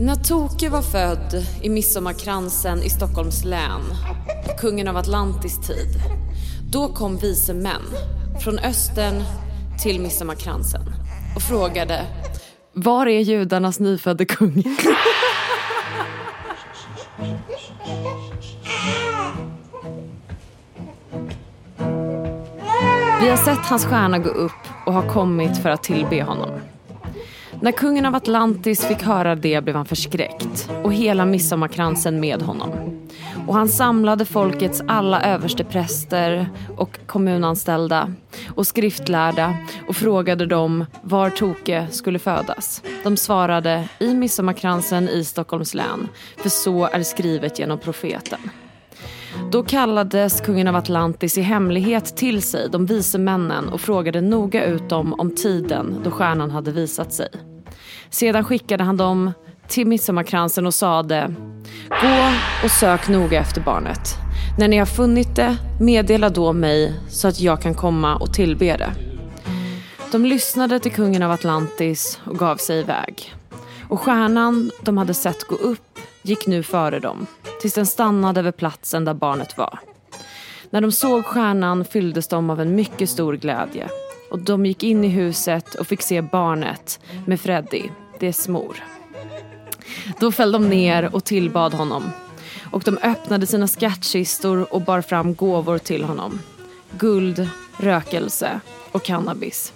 När Toke var född i Midsommarkransen i Stockholms län, kungen av Atlantis tid, då kom vise män från östern till Midsommarkransen och frågade Var är judarnas nyfödde kung? Vi har sett hans stjärna gå upp och har kommit för att tillbe honom. När kungen av Atlantis fick höra det blev han förskräckt och hela midsommarkransen med honom. Och han samlade folkets alla överstepräster och kommunanställda och skriftlärda och frågade dem var Toke skulle födas. De svarade i midsommarkransen i Stockholms län, för så är skrivet genom profeten. Då kallades kungen av Atlantis i hemlighet till sig de vise männen och frågade noga ut dem om tiden då stjärnan hade visat sig. Sedan skickade han dem till midsommarkransen och sade Gå och sök noga efter barnet. När ni har funnit det, meddela då mig så att jag kan komma och tillbe det. De lyssnade till kungen av Atlantis och gav sig iväg. Och stjärnan de hade sett gå upp gick nu före dem tills den stannade över platsen där barnet var. När de såg stjärnan fylldes de av en mycket stor glädje och de gick in i huset och fick se barnet med Freddy, dess mor. Då föll de ner och tillbad honom och de öppnade sina skattkistor och bar fram gåvor till honom. Guld, rökelse och cannabis.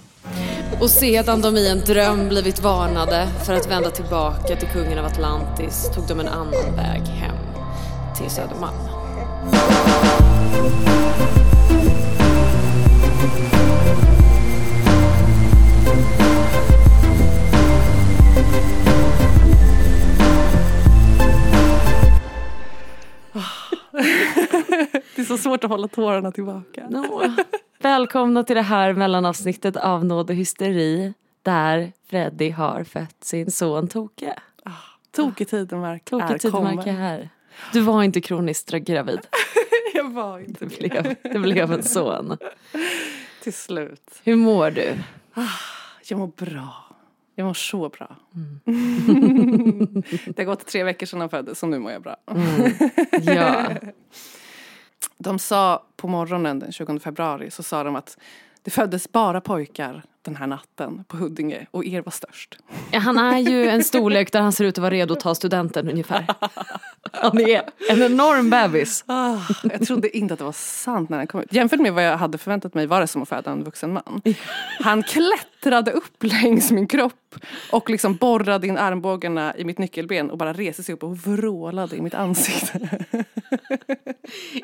Och sedan de i en dröm blivit varnade för att vända tillbaka till kungen av Atlantis tog de en annan väg hem till Södermalm. Så svårt att hålla tårarna tillbaka. Nå, välkomna till det här mellanavsnittet av Nåd och hysteri där Freddy har fött sin son Toke. Tidemark Toke är Tidemark är här. Du var inte kroniskt gravid. Jag var inte Det blev, det blev en son. till slut. Hur mår du? Jag mår bra. Jag mår så bra. Mm. det har gått tre veckor sedan han föddes så nu mår jag bra. Ja. De sa på morgonen den 20 februari så sa de att det föddes bara pojkar den här natten på Huddinge och er var störst. Ja, Han är ju en storlek där han ser ut att vara redo att ta studenten ungefär. Han är en enorm bebis. Ah, jag trodde inte att det var sant när han kom ut. Jämfört med vad jag hade förväntat mig var det som att föda en vuxen man. Han klättrade upp längs min kropp och liksom borrade in armbågarna i mitt nyckelben och bara reste sig upp och vrålade i mitt ansikte.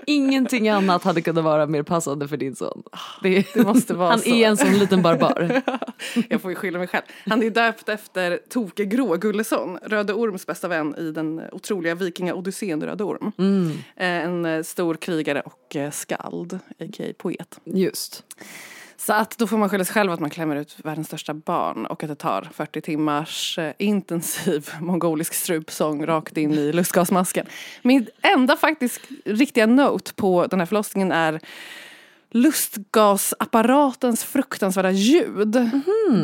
Ingenting annat hade kunnat vara mer passande för din son. Det, Det måste vara han så. är en sån liten barbar. Jag får ju skylla mig själv. Han är döpt efter Toke Grå Gullesson, Röde Orms bästa vän i den otroliga vikingaodyssén Röde Orm. Eh, En eh, stor krigare och eh, skald, a.k.a. poet. Just. Så att då får man skylla sig själv att man klämmer ut världens största barn och att det tar 40 timmars intensiv mongolisk strupsång rakt in i lustgasmasken. Min enda faktiskt riktiga note på den här förlossningen är lustgasapparatens fruktansvärda ljud.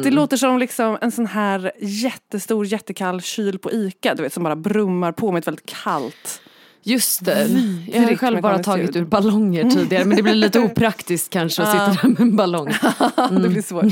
Det låter som liksom en sån här jättestor jättekall kyl på Ica du vet som bara brummar på med ett väldigt kallt Just det. Jag har själv bara tagit ur ballonger tidigare men det blir lite opraktiskt kanske att sitta där med en ballong. det blir svårt.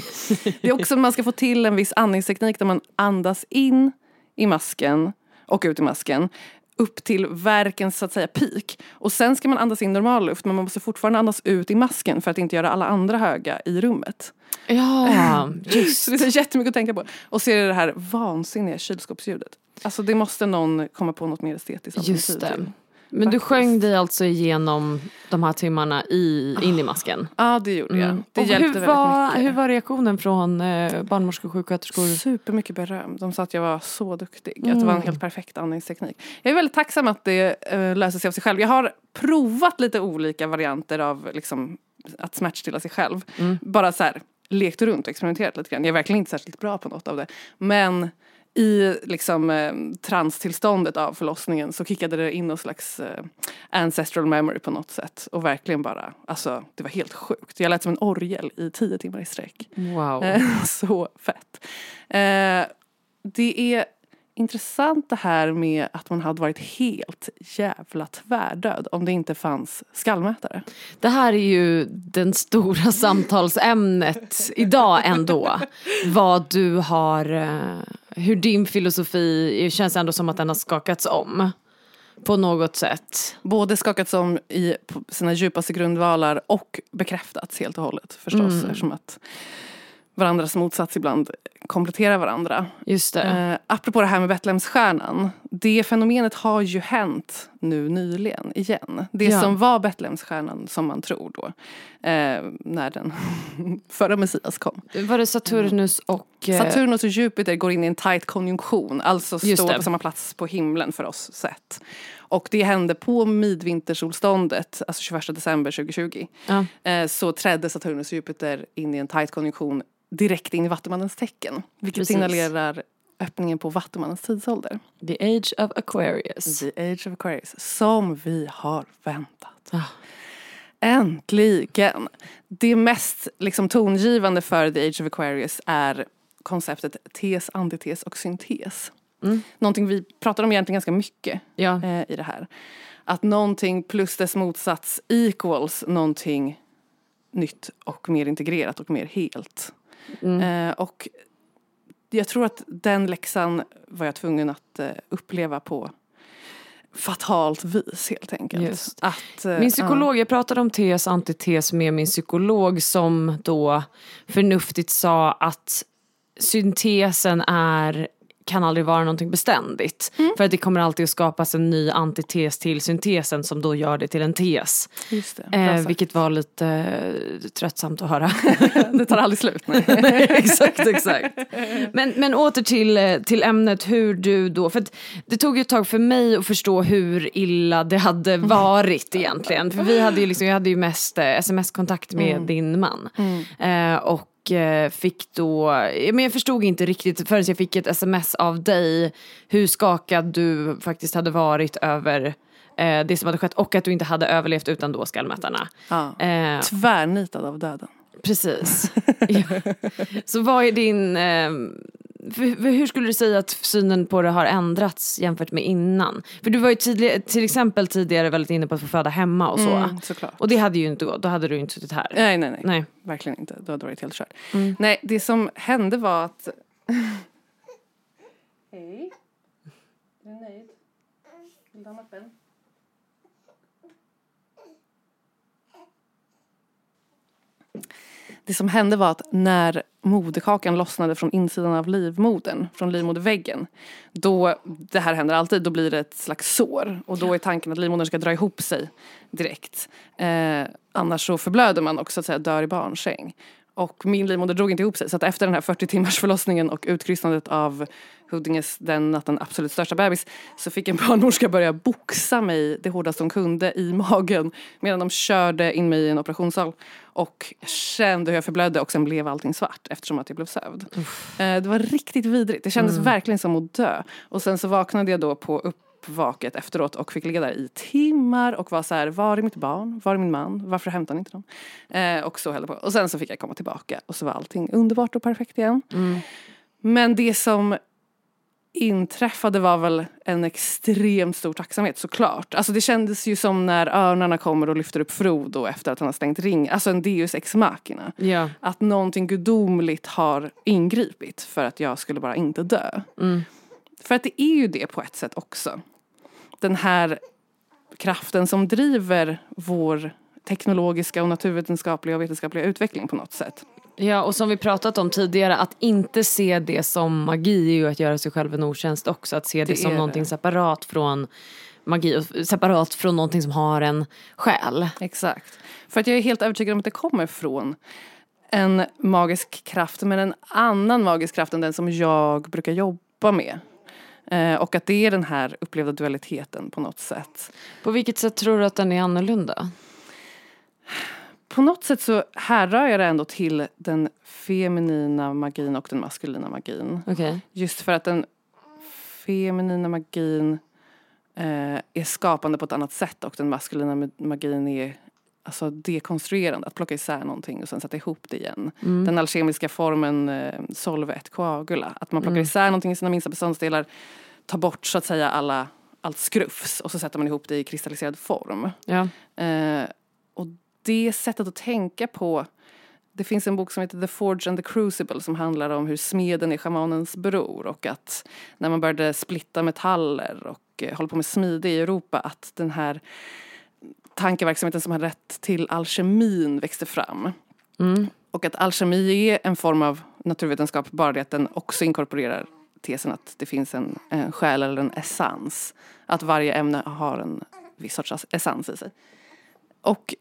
Det är också man ska få till en viss andningsteknik där man andas in i masken och ut i masken upp till verkens så att säga peak. Och sen ska man andas in normal luft men man måste fortfarande andas ut i masken för att inte göra alla andra höga i rummet. Ja, just. Så det är jättemycket att tänka på. Och så är det det här vansinniga kylskåpsljudet. Alltså det måste någon komma på något mer estetiskt alternativ till. Men du Faktiskt. sjöng dig alltså igenom de här timmarna i, in i masken? Ja det gjorde jag. Mm. Det Och hjälpte hur väldigt var, mycket. Hur var reaktionen från eh, barnmorskor och sjuksköterskor? Supermycket beröm. De sa att jag var så duktig. Att det var en helt perfekt andningsteknik. Jag är väldigt tacksam att det uh, löser sig av sig själv. Jag har provat lite olika varianter av liksom, att smärtstilla sig själv. Bara så här lekt runt och experimenterat lite grann. Jag är verkligen inte särskilt bra på något av det. Men i liksom, eh, transtillståndet av förlossningen så kickade det in någon slags eh, ancestral memory på något sätt. Och verkligen bara, alltså det var helt sjukt. Jag lät som en orgel i tio timmar i sträck. Wow. Eh, så fett. Eh, det är intressant det här med att man hade varit helt jävla tvärdöd om det inte fanns skallmätare. Det här är ju den stora samtalsämnet idag ändå. Vad du har, eh, hur din filosofi, känns ändå som att den har skakats om. På något sätt. Både skakats om i sina djupaste grundvalar och bekräftats helt och hållet förstås. Mm. Eftersom att varandras motsats ibland kompletterar varandra. Just det. Eh, apropå det här med Betlehemsstjärnan. Det fenomenet har ju hänt nu nyligen igen. Det Ja. som var Betlehemsstjärnan som man tror då. Eh, när den förra Messias kom. Var det Saturnus och... eh, Saturnus och Jupiter går in i en tight konjunktion. Alltså står på samma plats på himlen för oss sett. Och det hände på midvintersolståndet, alltså 21 december 2020. Ja. Eh, så trädde Saturnus och Jupiter in i en tight konjunktion direkt in i Vattumannens tecken. Vilket Precis. signalerar öppningen på Vattumannens tidsålder. The Age of Aquarius. The Age of Aquarius. Som vi har väntat. Ah. Äntligen! Det mest liksom, tongivande för The Age of Aquarius är konceptet tes, antites och syntes. Mm. Någonting vi pratar om egentligen ganska mycket Ja. eh, i det här. Att någonting plus dess motsats equals någonting nytt och mer integrerat och mer helt. Mm. Eh, och jag tror att den läxan var jag tvungen att eh, uppleva på fatalt vis helt enkelt. Just. Att, eh, Min psykolog, jag pratade om tes antites med min psykolog som då förnuftigt sa att syntesen är kan aldrig vara någonting beständigt. För att det kommer alltid att skapas en ny antites till syntesen som då gör det till en tes. just det, Eh, vilket var lite eh, tröttsamt att höra. det tar aldrig slut. Nej. exakt, exakt. Men, men åter till, eh, till ämnet hur du då, för det tog ju ett tag för mig att förstå hur illa det hade varit egentligen. För vi hade ju liksom, jag hade ju mest eh, sms-kontakt med din man. Eh, och fick då, men jag förstod inte riktigt förrän jag fick ett sms av dig hur skakad du faktiskt hade varit över eh, det som hade skett och att du inte hade överlevt utan då skallmätarna. Ja. Eh, Tvärnitad av döden. Precis. ja. Så vad är din... Eh, hur skulle du säga att synen på det har ändrats jämfört med innan? För du var ju tidigare, till exempel tidigare väldigt inne på att få föda hemma och så. Mm, såklart. Och det hade ju inte gått, då hade du inte suttit här. Nej, nej, nej. Nej. Verkligen inte. Då hade det varit helt kört. Nej, det som hände var att... Hej. Är du nöjd? Vill du ha mappen? Det som hände var att när moderkakan lossnade från insidan av livmodern, från livmoderväggen, då, det här händer alltid, då blir det ett slags sår. Och då är tanken att livmodern ska dra ihop sig direkt. Eh, annars så förblöder man och så att säga dör i barnsäng. Och min livmoder drog inte ihop sig så att efter den här 40 timmars förlossningen och utkrysslandet av Huddinges den natten absolut största bebis så fick en barnmorska börja boxa mig det hårdaste hon kunde i magen medan de körde in mig i en operationssal. Och jag kände hur jag förblödde och sen blev allting svart eftersom att jag blev sövd. Eh, Det var riktigt vidrigt. Det kändes verkligen som att dö. Och sen så vaknade jag då på uppvaket efteråt och fick ligga där i timmar och var så här, var är mitt barn? Var är min man? Varför hämtar ni inte dem? Eh, och så höll på. Och sen så fick jag komma tillbaka och så var allting underbart och perfekt igen. Men det som inträffade var väl en extremt stor tacksamhet såklart. Alltså det kändes ju som när örnarna kommer och lyfter upp Frodo efter att han har stängt ring. Alltså en deus ex machina. Ja. Att någonting gudomligt har ingripit för att jag skulle bara inte dö. För att det är ju det på ett sätt också. Den här kraften som driver vår teknologiska och naturvetenskapliga och vetenskapliga utveckling på något sätt. ja, och som vi pratat om tidigare, att inte se det som magi är ju att göra sig själv en otjänst också. Att se det, Det som någonting det. separat från magi, separat från någonting som har en själ. Exakt. För att jag är helt övertygad om att det kommer från en magisk kraft men en annan magisk kraft än den som jag brukar jobba med. Eh, och att det är den här upplevda dualiteten på något sätt. På vilket sätt tror du att den är annorlunda? På något sätt så härrör jag det ändå till den feminina magin och den maskulina magin. Okej. Just för att den feminina magin eh, är skapande på ett annat sätt och den maskulina ma- magin är alltså dekonstruerande, att plocka isär någonting och sen sätta ihop det igen. Mm. Den alkemiska formen eh, solve et coagula, att man plockar Mm. isär någonting i sina minsta beståndsdelar, tar bort så att säga alla, allt skrufs och så sätter man ihop det i kristalliserad form. Ja. Eh, och det sättet att tänka på det finns en bok som heter The Forge and the Crucible som handlar om hur smeden är shamanens bror och att när man började splitta metaller och eh, hålla på med smide i Europa att den här tankeverksamheten som har rätt till alkemin växte fram. Mm. Och att alkemi är en form av naturvetenskap, bara det att den också inkorporerar tesen att det finns en, en själ eller en essens. Att varje ämne har en viss sorts essens i sig. Och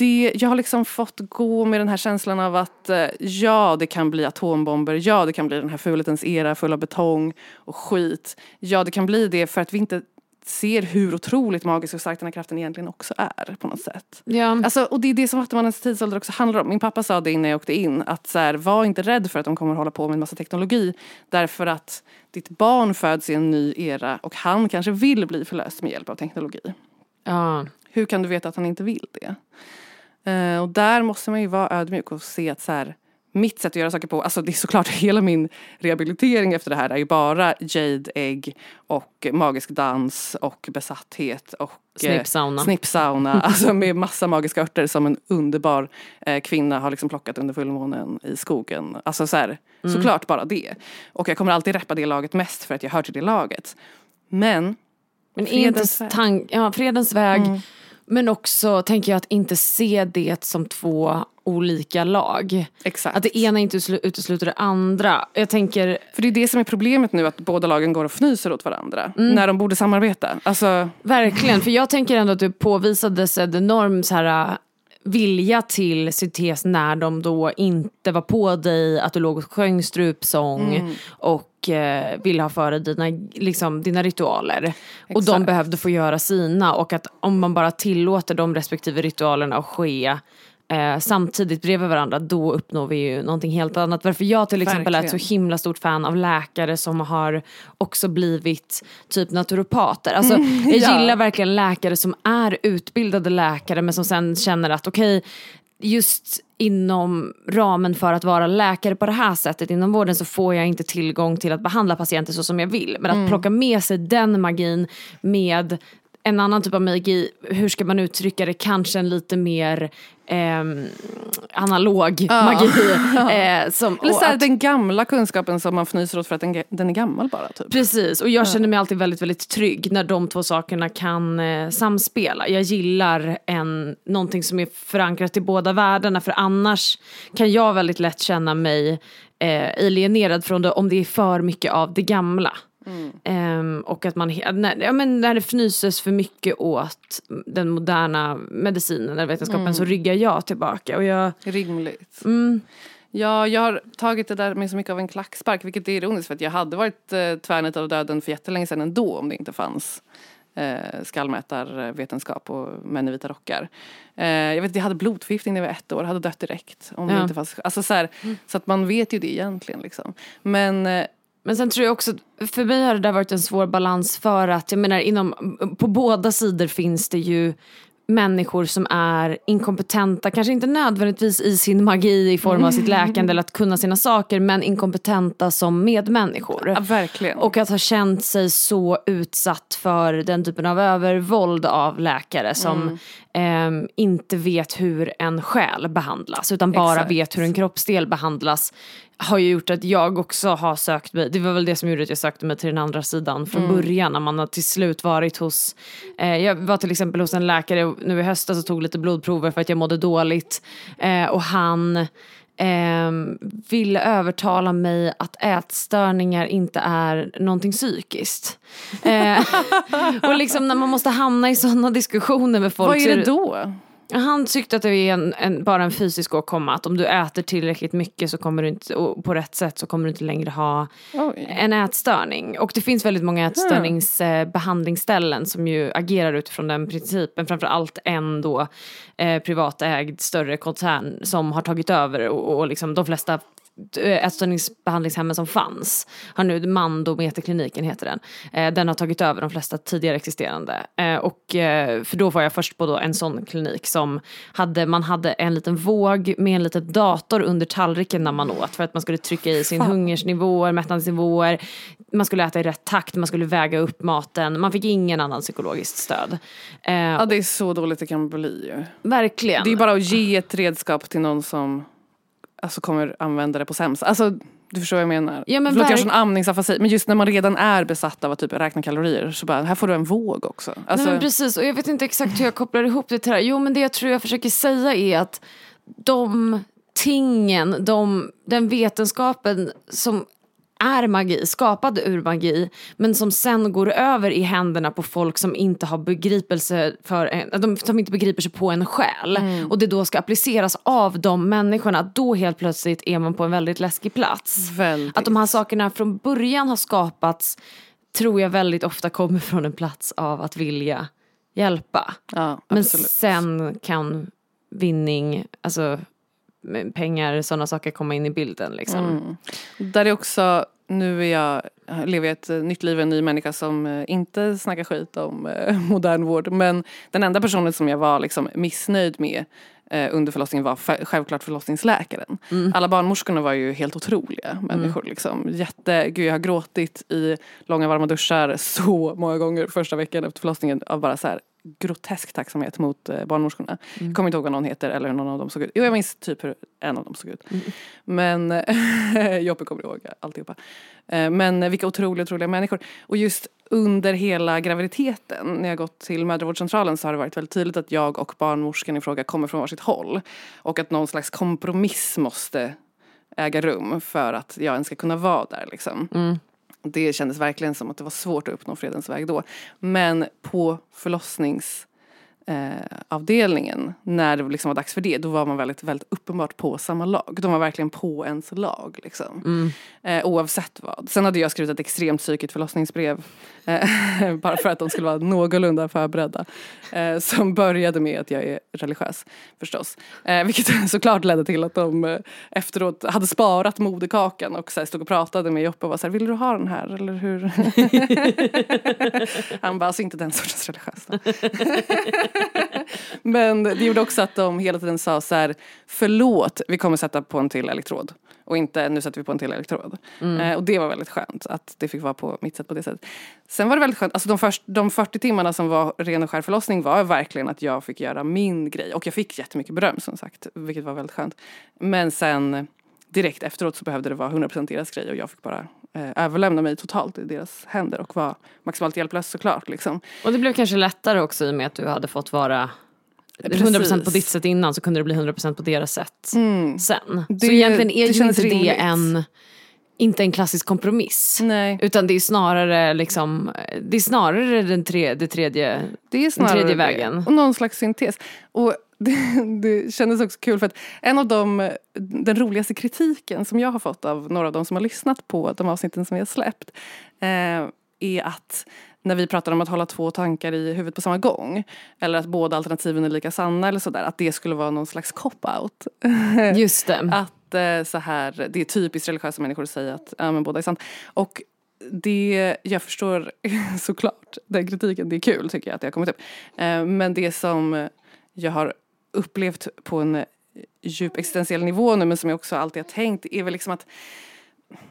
det, jag har liksom fått gå med den här känslan av att eh, ja, det kan bli atombomber, ja, det kan bli den här fulhetens era full av betong och skit. Ja, det kan bli det för att vi inte ser hur otroligt magisk och stark den här kraften egentligen också är på något sätt. Ja. Alltså, och det är det som Vattumannens tidsålder också handlar om. Min pappa sa det innan jag åkte in. Att så här, var inte rädd för att de kommer att hålla på med en massa teknologi. Därför att ditt barn föds i en ny era och han kanske vill bli förlöst med hjälp av teknologi. ja. Hur kan du veta att han inte vill det? Eh, och där måste man ju vara ödmjuk och se att så här, mitt sätt att göra saker på, alltså det är såklart hela min rehabilitering efter det här är ju bara jade ägg och magisk dans och besatthet och eh, Snippsauna. Snippsauna, alltså med massa magiska örter som en underbar eh, kvinna har liksom plockat under fullmånen i skogen. Alltså så här, såklart bara det. Och jag kommer alltid reppa det laget mest för att jag hör till det laget. Men Men Fredens inte tank, ja, fredens väg. Mm. Men också tänker jag att inte se det som två olika lag. exakt. Att det ena inte uteslu- utesluter det andra. Jag tänker, För det är det som är problemet nu, att båda lagen går och fnyser åt varandra. När de borde samarbeta. Alltså, verkligen, för jag tänker ändå att det påvisades en enorm så här, vilja till syntes när de då inte var på dig, att du låg och sjöng strupsång och eh, ville ha före dina, liksom, dina ritualer. Och de Exakt. behövde få göra sina och att om man bara tillåter de respektive ritualerna att ske eh, samtidigt bredvid varandra, då uppnår vi ju någonting helt annat. Varför jag till exempel är ett Verkligen. så himla stort fan av läkare som har också blivit typ naturopater. Alltså, jag Mm, ja. gillar verkligen läkare som är utbildade läkare men som sen känner att okej, just inom ramen för att vara läkare på det här sättet inom vården så får jag inte tillgång till att behandla patienter så som jag vill. Men att Mm. plocka med sig den magin med en annan typ av magi, hur ska man uttrycka det, kanske en lite mer ehm, analog magi. Eh, som, eller så här, att- den gamla kunskapen som man fnyser åt för att den, den är gammal bara. Typ. Precis, och jag känner mig alltid väldigt, väldigt trygg när de två sakerna kan eh, samspela. Jag gillar en, någonting som är förankrat i båda världarna för annars kan jag väldigt lätt känna mig eh, alienerad från det om det är för mycket av det gamla. Ehm, och att man, när, ja, men när det fnyses för mycket åt den moderna medicinen eller vetenskapen så ryggar jag tillbaka. Och jag, Rimligt. mm, Ja, jag har tagit det där med så mycket av en klackspark, vilket är ironiskt för att jag hade varit eh, tvärnit av döden för jättelänge sedan ändå om det inte fanns eh, skallmätarvetenskap och män i vita rockar. Eh, jag vet, jag hade blodförgiftning när jag var ett år, hade dött direkt. Om det Ja. inte fanns, alltså så, här, så att man vet ju det egentligen. Liksom. Men eh, Men sen tror jag också, för mig har det där varit en svår balans för att, jag menar inom, på båda sidor finns det ju människor som är inkompetenta, kanske inte nödvändigtvis i sin magi i form av sitt läkande eller att kunna sina saker, men inkompetenta som medmänniskor. ja, verkligen. Och att ha känt sig så utsatt för den typen av övervåld av läkare som ehm, inte vet hur en själ behandlas utan bara Exakt. vet hur en kroppsdel behandlas har ju gjort att jag också har sökt mig, det var väl det som gjorde att jag sökte mig till den andra sidan från början när man har till slut varit hos, eh, jag var till exempel hos en läkare nu i höstas och tog lite blodprover för att jag mådde dåligt eh, och han ehm, ville övertala mig att ätstörningar inte är någonting psykiskt. Eh, och liksom när man måste hamna i sådana diskussioner med folk Vad är det då? Han tyckte att det är en, en, bara en fysisk åkomma, att om du äter tillräckligt mycket så kommer du inte, på rätt sätt så kommer du inte längre ha Oj. en ätstörning. Och det finns väldigt många ätstörningsbehandlingsställen som ju agerar utifrån den principen. Framförallt en då eh, privatägd större koncern som har tagit över och, och liksom de flesta ätstörningsbehandlingshemmen som fanns. Har nu, Mandometerkliniken heter den. Eh, den har tagit över de flesta tidigare existerande. Eh, och, eh, för då var jag först på då en sån klinik som hade, man hade en liten våg med en liten dator under tallriken när man åt. För att man skulle trycka i sin hungersnivåer, mättnadsnivåer. Man skulle äta i rätt takt, man skulle väga upp maten. Man fick ingen annan psykologiskt stöd. Eh, Ja, det är så dåligt det kan bli ju. verkligen. Det är bara att ge ett redskap till någon som alltså, kommer använda det på sämst. Alltså, du förstår vad jag menar. Ja, men det kanske som amningsafasi, men just när man redan är besatt av att typ räkna kalorier så bara, här får du en våg också. Alltså, Nej men precis, och jag vet inte exakt hur jag kopplar ihop det till det här. Jo men det jag tror jag försöker säga är att de tingen, de, den vetenskapen som är magi, skapad ur magi, men som sen går över i händerna på folk som inte har begripelse för en, de, som inte begriper sig på en själ. Och det då ska appliceras av de människorna, då helt plötsligt är man på en väldigt läskig plats. Väldigt. Att de här sakerna från början har skapats tror jag väldigt ofta kommer från en plats av att vilja hjälpa. ja, Men sen kan vinning, alltså pengar, sådana saker komma in i bilden liksom. Mm. Där är också, nu är jag, lever jag ett eh, nytt liv, en ny människa som eh, inte snackar skit om eh, modern vård. Men den enda personen som jag var liksom missnöjd med under förlossningen var sj- självklart förlossningsläkaren. Alla barnmorskorna var ju helt otroliga människor. Liksom. Jätte, gud jag har gråtit i långa varma duschar så många gånger första veckan efter förlossningen av bara så här grotesk tacksamhet mot eh, barnmorskorna. Jag kommer inte ihåg vad någon heter eller hur någon av dem såg ut. Jo jag minns typ hur en av dem såg ut. Men eh, Joppe kommer ihåg alltihopa. Eh, Men vilka otroliga, otroliga människor. Och just under hela graviditeten när jag gått till mödravårdscentralen så har det varit väldigt tydligt att jag och barnmorskan i fråga kommer från varsitt håll. Och att någon slags kompromiss måste äga rum för att jag ens ska kunna vara där liksom. Det kändes verkligen som att det var svårt att uppnå fredens väg då. Men på förlossnings eh, avdelningen när det liksom var dags för det då var man väldigt, väldigt uppenbart på samma lag. De var verkligen på ens lag liksom. Eh, oavsett vad. Sen hade jag skrivit ett extremt psykigt förlossningsbrev eh, bara för att de skulle vara någorlunda förberedda. Eh, som började med att jag är religiös förstås. Eh, vilket såklart ledde till att de eh, efteråt hade sparat moderkakan och så här, stod och pratade med Joppe och var så här, vill du ha den här eller hur? Han bara, alltså inte den sortens religiös. Då." Men det gjorde också att de hela tiden sa så här, förlåt, vi kommer sätta på en till elektrod. Och inte, nu sätter vi på en till elektrod. Eh, och det var väldigt skönt att det fick vara på mitt sätt på det sättet. Sen var det väldigt skönt, alltså de, först, de 40 timmarna som var ren och skär förlossning var verkligen att jag fick göra min grej. Och jag fick jättemycket beröm som sagt, vilket var väldigt skönt. Men sen direkt efteråt så behövde det vara 100% deras grej och jag fick bara eh, överlämna mig totalt i deras händer och vara maximalt hjälplös såklart. Liksom. Och det blev kanske lättare också i och med att du hade fått vara Precis. 100% på ditt sätt innan så kunde det bli 100% på deras sätt sen. så Mm. Det- egentligen är det ju inte det rimligt. en, inte en klassisk kompromiss. Nej. Utan det är snarare liksom, det är snarare den tre, det tredje, Det är snarare tredje det. vägen. Och någon slags syntes. Och det, det kändes också kul för att en av de, den roligaste kritiken som jag har fått av några av de som har lyssnat på de avsnitten som vi har släppt eh, är att när vi pratar om att hålla två tankar i huvudet på samma gång eller att båda alternativen är lika sanna eller sådär att det skulle vara någon slags cop-out. just det. Att eh, så här, det är typiskt religiösa människor att säga att ja, men båda är sant. Och det, jag förstår såklart den kritiken, det är kul tycker jag att det har kommit upp. Eh, men det som jag har upplevt på en djup existentiell nivå nu men som jag också alltid har tänkt är väl liksom att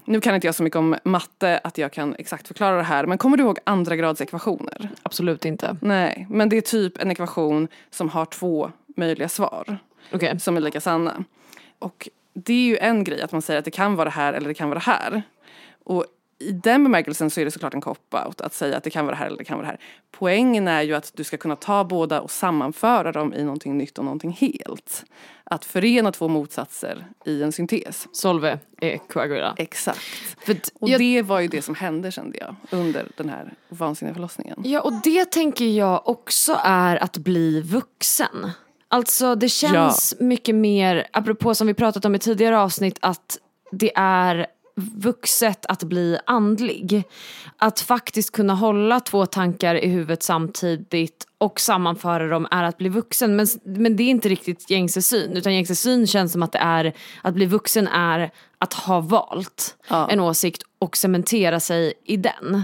nu kan inte jag så mycket om matte att jag kan exakt förklara det här men kommer du ihåg andra grads ekvationer? Absolut inte. Nej, men det är typ en ekvation som har två möjliga svar Okej. som är lika sanna. Och det är ju en grej att man säger att det kan vara det här eller det kan vara det här. Och i den bemärkelsen så är det såklart en cop-out att säga att det kan vara det här eller det kan vara det här. Poängen är ju att du ska kunna ta båda och sammanföra dem i någonting nytt och någonting helt. Att förena två motsatser i en syntes. Solve är coagula. Exakt. Och jag, det var ju det som hände kände jag under den här vansinniga förlossningen. Ja, och det tänker jag också är att bli vuxen. Alltså det känns mycket mer, apropå som vi pratat om i tidigare avsnitt, att det är vuxet att bli andlig. Att faktiskt kunna hålla två tankar i huvudet samtidigt och sammanföra dem är att bli vuxen. Men, men det är inte riktigt gängse syn. Utan gängse syn känns som att det är att bli vuxen är att ha valt Ja. en åsikt och cementera sig i den.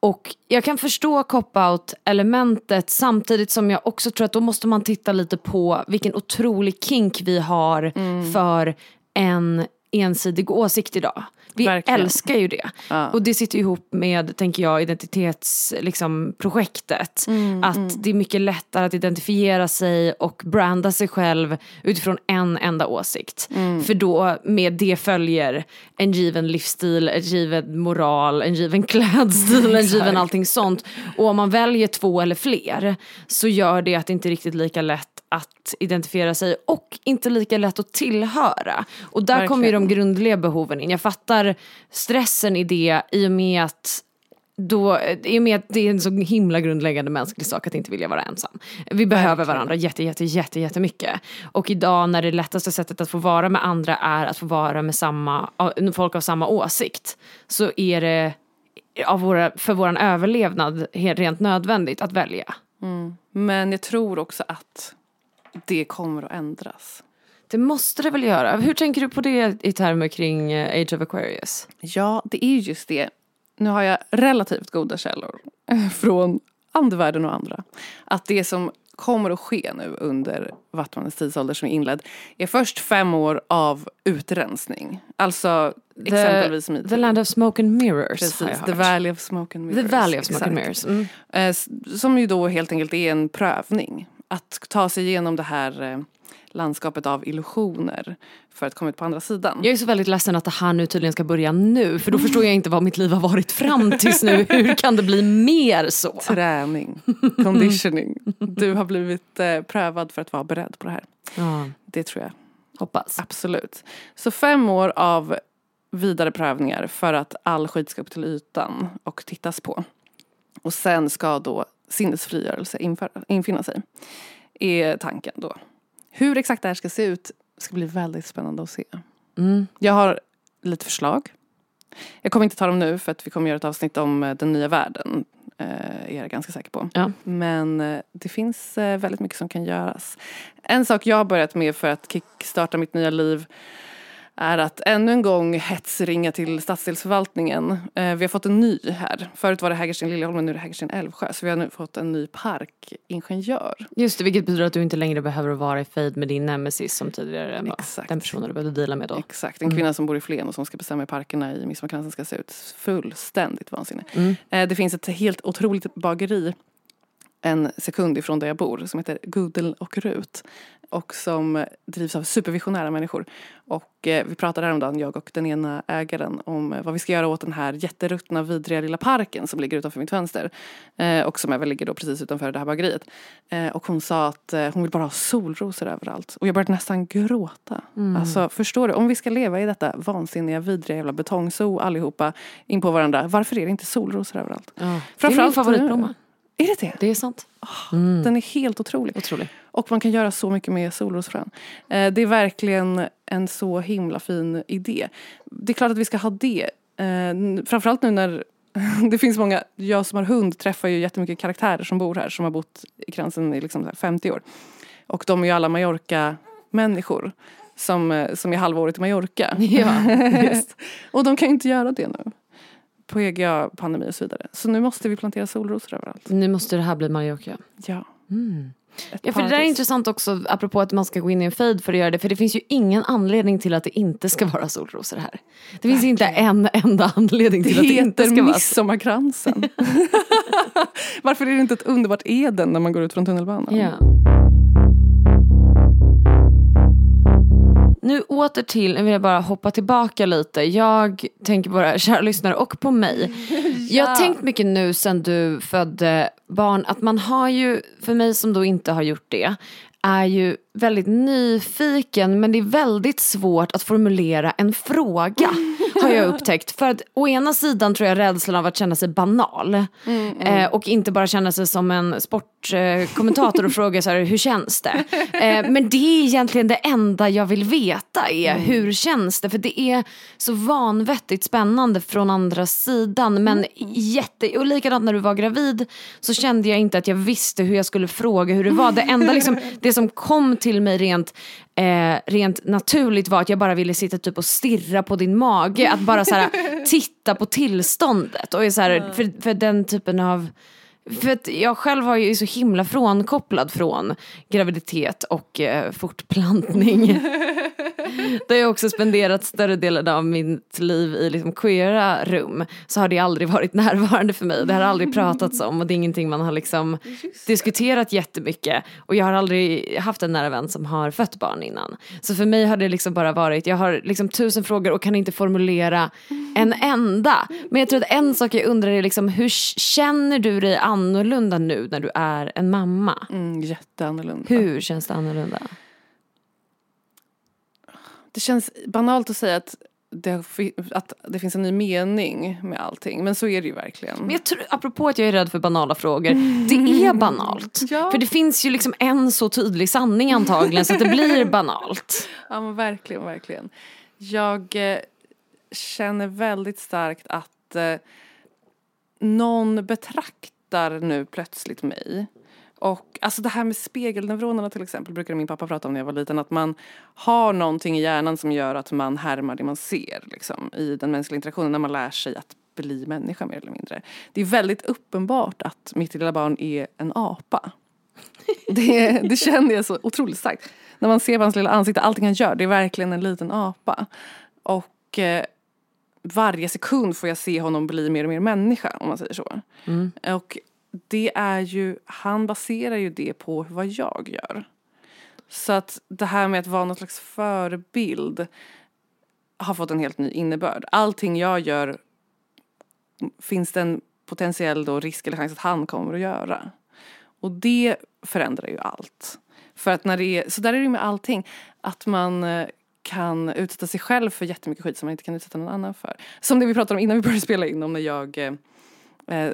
Och jag kan förstå cop-out elementet samtidigt som jag också tror att då måste man titta lite på vilken otrolig kink vi har Mm. för en ensidig åsikt idag. Vi Verkligen. älskar ju det. Ja. Och det sitter ihop med, tänker jag, identitetsprojektet. Liksom, projektet. Mm, att det är mycket lättare att identifiera sig och branda sig själv utifrån en enda åsikt. Mm. För då med det följer en given livsstil, en given moral, en given klädstil, en given allting sånt. Och om man väljer två eller fler så gör det att det inte är riktigt lika lätt att identifiera sig och inte lika lätt att tillhöra. Och där kommer ju de grundliga behoven in. Jag fattar stressen i det i och med att då, i och med att det är en så himla grundläggande mänsklig sak att inte vilja vara ensam. Vi behöver varandra jätte, jätte, jätte, jättemycket. Och idag när det lättaste sättet att få vara med andra är att få vara med samma, folk av samma åsikt. Så är det av våra, för vår överlevnad helt rent nödvändigt att välja. Men jag tror också att det kommer att ändras. Det måste det väl göra. Hur tänker du på det i termer kring eh, Age of Aquarius? Ja, det är ju just det. Nu har jag relativt goda källor från andevärlden och andra. Att det som kommer att ske nu under Vattmannens tidsålder som är inledd är först fem år av utrensning. Alltså exempelvis The, metoo. the Land of Smoke and Mirrors Precis, The. Valley of Smoke and Mirrors. The Valley of Smoke and exakt. Mirrors. Mm. Eh, Som ju då helt enkelt är en prövning. Att ta sig igenom det här eh, landskapet av illusioner för att komma ut på andra sidan. Jag är så väldigt ledsen att det här nu tydligen ska börja nu för då förstår jag inte vad mitt liv har varit fram tills nu. Hur kan det bli mer så? Träning, conditioning. Du har blivit eh, prövad för att vara beredd på det här. Ja, Det tror jag hoppas. absolut. Så fem år av vidare prövningar för att all skit ska upp till ytan och tittas på. Och sen ska då sinnesfrigörelse infinna sig. Är tanken då. Hur exakt det här ska se ut ska bli väldigt spännande att se. Mm. Jag har lite förslag. Jag kommer inte ta dem nu för att vi kommer göra ett avsnitt om eh, den nya världen. eh, Är jag ganska säker på. Ja. Men eh, det finns eh, väldigt mycket som kan göras. En sak jag har börjat med för att kickstarta mitt nya liv är att ännu en gång hetsringa till stadsdelsförvaltningen. Eh, vi har fått en ny här. Förut var det Hägersten Liljeholmen, nu är det Hägersten Älvsjö. Så vi har nu fått en ny parkingenjör. Just det, vilket betyder att du inte längre behöver vara i fejd med din nemesis som tidigare var den personen du behövde deala med då. Exakt, en kvinna som bor i Flen och som ska bestämma hur parkerna i Midsommarkransen ska se ut. Fullständigt vansinne. Mm. Eh, det finns ett helt otroligt bageri en sekund ifrån där jag bor som heter Gudel och Rut. Och som drivs av supervisionära människor. Och eh, vi pratade häromdagen, jag och den ena ägaren, om eh, vad vi ska göra åt den här jätteruttna, vidriga lilla parken som ligger utanför mitt fönster. Eh, och som även ligger då precis utanför det här bageriet. Eh, och hon sa att eh, hon vill bara ha solrosor överallt. Och jag började nästan gråta. Alltså förstår du, om vi ska leva i detta vansinniga, vidriga jävla betongzoo allihopa in på varandra. Varför är det inte solrosor överallt? Ja. Det är min favoritblomma. Är det det? Det är sant. Den är helt otrolig. Otroligt. Och man kan göra så mycket med solrosfrön. Eh, det är verkligen en så himla fin idé. Det är klart att vi ska ha det. Eh, framförallt nu när det finns många, jag som har hund träffar ju jättemycket karaktärer som bor här som har bott i kransen i liksom så här 50 år. Och de är ju alla Mallorca-människor som, eh, som är halvåret i Mallorca. Ja, just. och de kan ju inte göra det nu. På EGA-pandemi och så vidare. Så nu måste vi plantera solrosor överallt. Nu måste det här bli Mallorca. Ja. Mm. Ja, för det där är intressant också apropå att man ska gå in i en fejd för att göra det. För det finns ju ingen anledning till att det inte ska vara solrosor här. Det finns inte en enda anledning Det till att det inte heter ska vara midsommarkransen. Varför är det inte ett underbart Eden när man går ut från tunnelbanan? Ja. Nu åter till, nu vill jag bara hoppa tillbaka lite. Jag tänker på våra kära lyssnare och på mig. Jag har tänkt mycket nu sen du födde barn att man har ju, för mig som då inte har gjort det, är ju väldigt nyfiken men det är väldigt svårt att formulera en fråga. har jag upptäckt. För att å ena sidan tror jag rädslan av att känna sig banal. Mm, Eh, och inte bara känna sig som en sportkommentator och fråga så här, hur känns det? Eh, men det är egentligen det enda jag vill veta är Mm. hur känns det? För det är så vanvettigt spännande från andra sidan. Men Mm. jätte, och likadant när du var gravid så kände jag inte att jag visste hur jag skulle fråga hur det var. Det enda liksom, det som kom till mig rent Eh, rent naturligt var att jag bara ville sitta typ och stirra på din mage. Att bara så här, titta på tillståndet. Och så här, för, för den typen av... För att jag själv var ju så himla frånkopplad från graviditet och eh, fortplantning. Där jag också spenderat större delen av mitt liv i liksom queera rum. Så har det aldrig varit närvarande för mig. Det har aldrig pratats om och det är ingenting man har liksom diskuterat jättemycket. Och jag har aldrig haft en nära vän som har fött barn innan. Så för mig har det liksom bara varit, jag har liksom tusen frågor och kan inte formulera en enda. Men jag tror att en sak jag undrar är liksom, hur känner du dig annorlunda nu när du är en mamma? Mm, jätteannorlunda. Hur känns det annorlunda? Det känns banalt att säga att det, att det finns en ny mening med allting. Men så är det ju verkligen. Men jag tror, apropå att jag är rädd för banala frågor, det är banalt. Ja. För det finns ju liksom en så tydlig sanning antagligen så att det blir banalt. Ja men verkligen, verkligen. Jag eh, känner väldigt starkt att eh, någon betraktar nu plötsligt mig. Och alltså det här med spegelneuronerna till exempel brukade min pappa prata om när jag var liten. Att man har någonting i hjärnan som gör att man härmar det man ser liksom, i den mänskliga interaktionen när man lär sig att bli människa mer eller mindre. Det är väldigt uppenbart att mitt lilla barn är en apa. Det, det känner jag så otroligt starkt. När man ser på hans lilla ansikte, allting han gör, det är verkligen en liten apa. Och eh, varje sekund får jag se honom bli mer och mer människa, om man säger så. Och det är ju, han baserar ju det på vad jag gör. Så att det här med att vara någon slags förebild har fått en helt ny innebörd. Allting jag gör finns det en potentiell då risk eller chans att han kommer att göra. Och det förändrar ju allt. För att när det är, så där är det med allting. Att man eh, kan utsätta sig själv för jättemycket skit som man inte kan utsätta någon annan för. Som det vi pratade om innan vi började spela in om när jag eh, eh,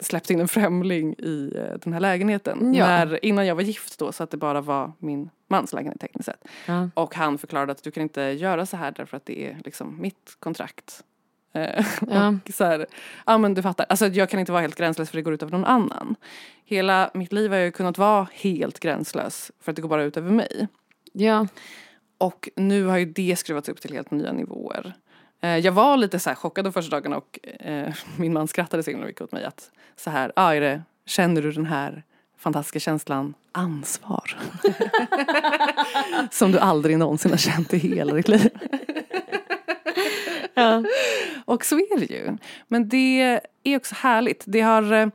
släppte in en främling i eh, den här lägenheten. Ja. När, innan jag var gift då så att det bara var min mans lägenhet tekniskt sett. Ja. Och han förklarade att du kan inte göra så här därför att det är liksom mitt kontrakt. Eh, Ja. och så här, ja men du fattar, alltså jag kan inte vara helt gränslös för det går ut över någon annan. Hela mitt liv har jag kunnat vara helt gränslös för att det går bara ut över mig. Ja. Och nu har ju det skruvats upp till helt nya nivåer. Eh, jag var lite så här chockad de första dagarna och eh, min man skrattade så himla mycket åt mig att så här, ah, är det, känner du den här fantastiska känslan ansvar? Som du aldrig någonsin har känt i hela ditt liv. Ja. Och så är det ju. Men det är också härligt. Det har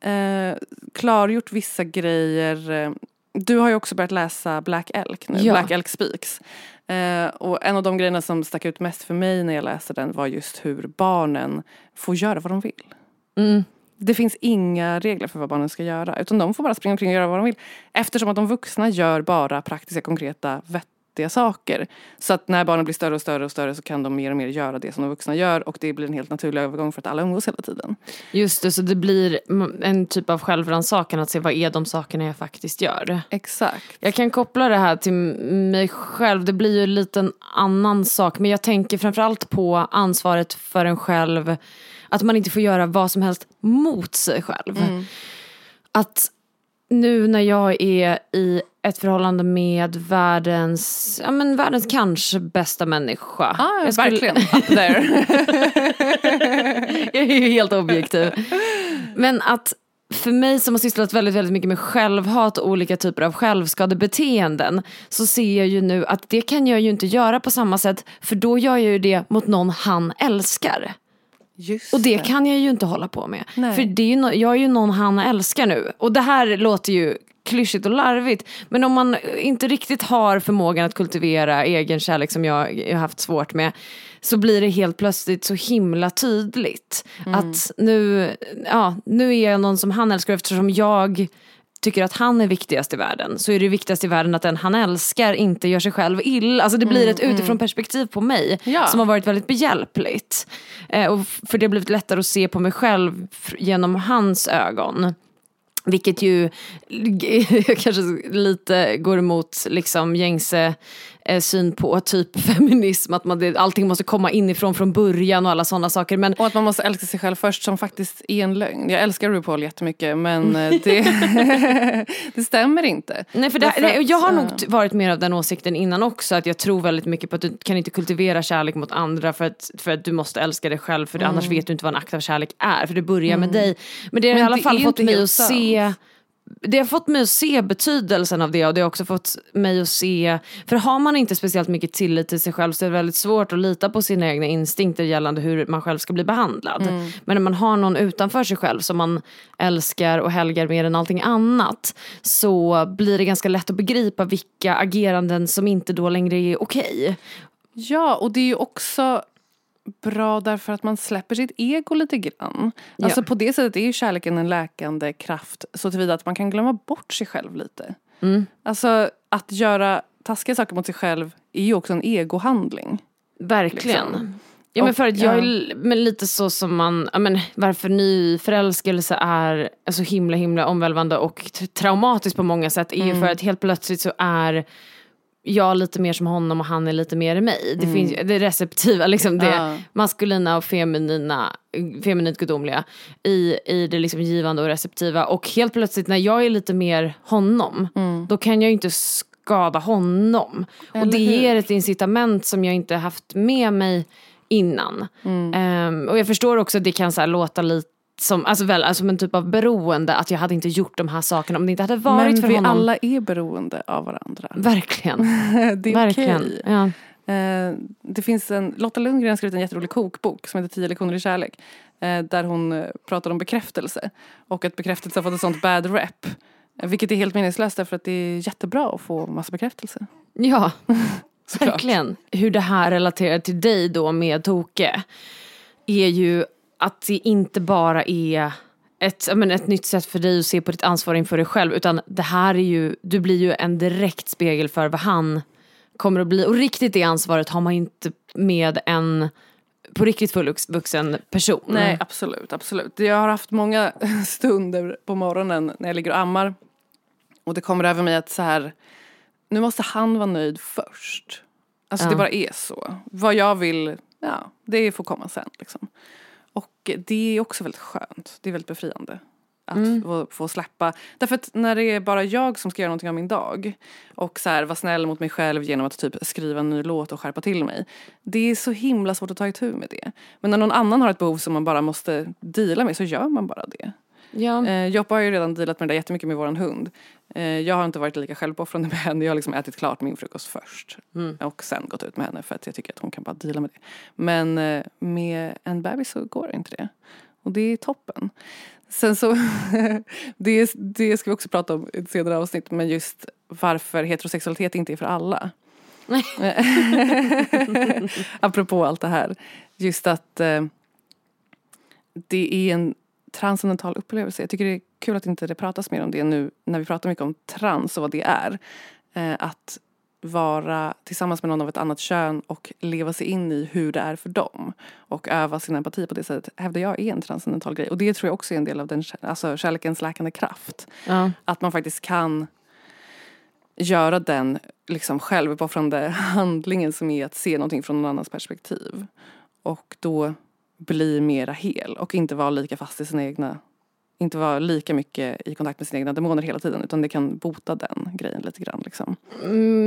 eh, klargjort vissa grejer. Eh, du har ju också börjat läsa Black Elk nu, Ja. Black Elk Speaks. Eh, och en av de grejerna som stack ut mest för mig när jag läste den var just hur barnen får göra vad de vill. Mm. Det finns inga regler för vad barnen ska göra utan de får bara springa omkring och göra vad de vill. Eftersom att de vuxna gör bara praktiska, konkreta, vettiga saker. Så att när barnen blir större och större och större så kan de mer och mer göra det som de vuxna gör och det blir en helt naturlig övergång för att alla umgås hela tiden. Just det, så det blir en typ av självrannsakan att se vad är de sakerna jag faktiskt gör. Exakt. Jag kan koppla det här till mig själv. Det blir ju en liten annan sak. Men jag tänker framförallt på ansvaret för en själv. Att man inte får göra vad som helst mot sig själv. Att nu när jag är i ett förhållande med världens, ja men världens kanske bästa människa. Ah, Jag skulle- verkligen. Up there. jag är ju helt objektiv. Men att för mig som har sysslat väldigt, väldigt mycket med självhat och olika typer av självskadebeteenden så ser jag ju nu att det kan jag ju inte göra på samma sätt för då gör jag ju det mot någon han älskar. Just Och det kan jag ju inte hålla på med. Nej. För det är ju no- jag är ju någon han älskar nu. Och det här låter ju klyschigt och larvigt. Men om man inte riktigt har förmågan att kultivera egen kärlek som jag har haft svårt med. Så blir det helt plötsligt så himla tydligt. Att nu, ja, nu är jag någon som han älskar eftersom jag tycker att han är viktigast i världen så är det viktigast i världen att den han älskar inte gör sig själv ill. Alltså det blir ett utifrån perspektiv på mig Ja. som har varit väldigt behjälpligt. Eh, och för det har blivit lättare att se på mig själv genom hans ögon. Vilket ju kanske lite går emot liksom gängse eh, syn på typ feminism. Att man, det, allting måste komma inifrån från början och alla sådana saker. Men Och att man måste älska sig själv först som faktiskt är en lögn. Jag älskar RuPaul jättemycket men eh, det, det stämmer inte. Nej, för det, att, jag har nog varit mer av den åsikten innan också. Att jag tror väldigt mycket på att du kan inte kultivera kärlek mot andra för att, för att du måste älska dig själv. För annars vet du inte vad en akt av kärlek är. För det börjar med dig. Men det har i alla det fall fått mig att se det har fått mig att se betydelsen av det och det har också fått mig att se, för har man inte speciellt mycket tillit till sig själv så är det väldigt svårt att lita på sina egna instinkter gällande hur man själv ska bli behandlad. Mm. Men när man har någon utanför sig själv som man älskar och helgar mer än allting annat så blir det ganska lätt att begripa vilka ageranden som inte då längre är okej. Ja, och det är ju också bra därför att man släpper sitt ego lite grann. Alltså Ja. på det sättet är ju kärleken en läkande kraft så tillvida att man kan glömma bort sig själv lite. Mm. Alltså att göra taskiga saker mot sig själv är ju också en egohandling. Verkligen. Liksom. Ja men Och, för att jag ja. är men lite så som man, ja, men varför nyförälskelse är så himla himla omvälvande och traumatiskt på många sätt är ju för att helt plötsligt så är jag lite mer som honom och han är lite mer i mig. Det finns det receptiva, liksom det Ja. maskulina och feminina, feminint gudomliga i, i det liksom givande och receptiva. Och helt plötsligt när jag är lite mer honom, då kan jag ju inte skada honom. och Eller det hur? ger ett incitament som jag inte haft med mig innan. Ehm, och jag förstår också att det kan så låta lite som, alltså väl, alltså en typ av beroende, att jag hade inte gjort de här sakerna om det inte hade varit Men för vi honom. alla är beroende av varandra. Verkligen. det är Verkligen. okej. Ja. Eh, det finns en, Lotta Lundgren har skrivit en jätterolig kokbok som heter 10 lektioner i kärlek. Eh, där hon eh, pratar om bekräftelse. Och att bekräftelse har fått ett sånt bad rep. Vilket är helt meningslöst därför att det är jättebra att få massa bekräftelse. ja, verkligen. Hur det här relaterar till dig då med Toke är ju att det inte bara är ett, men ett nytt sätt för dig att se på ditt ansvar inför dig själv utan det här är ju, du blir ju en direkt spegel för vad han kommer att bli och riktigt det ansvaret har man ju inte med en på riktigt fullvuxen person. Nej absolut, absolut. Jag har haft många stunder på morgonen när jag ligger och ammar. Och det kommer över mig att så här, nu måste han vara nöjd först. Alltså Ja. det bara är så. Vad jag vill, ja det får komma sen liksom. Och det är också väldigt skönt. Det är väldigt befriande. Att Mm. få, få släppa. Därför att när det är bara jag som ska göra någonting av min dag och så här, vara snäll mot mig själv genom att typ skriva en ny låt och skärpa till mig. Det är så himla svårt att ta itu med det. Men när någon annan har ett behov som man bara måste deala med så gör man bara det. Ja. Eh, Joppa har ju redan dealat med det där jättemycket med våran hund. Eh, jag har inte varit lika självuppoffrande med henne. Jag har liksom ätit klart min frukost först. Och sen gått ut med henne för att jag tycker att hon kan bara deala med det. Men eh, med en bebis så går inte det. Och det är toppen. Sen så, det, det ska vi också prata om i ett senare avsnitt. Men just varför heterosexualitet inte är för alla. Apropå allt det här. Just att eh, det är en transcendental upplevelse. Jag tycker det är kul att inte det pratas mer om det nu när vi pratar mycket om trans och vad det är. Eh, att vara tillsammans med någon av ett annat kön och leva sig in i hur det är för dem. Och öva sin empati på det sättet hävdar jag är en transcendental grej. Och det tror jag också är en del av den alltså kärlekens läkande kraft. Ja. Att man faktiskt kan göra den liksom självuppoffrande handlingen som är att se någonting från någon annans perspektiv. Och då bli mera hel och inte vara lika fast i sina egna inte vara lika mycket i kontakt med sina egna demoner hela tiden utan det kan bota den grejen lite grann. Liksom.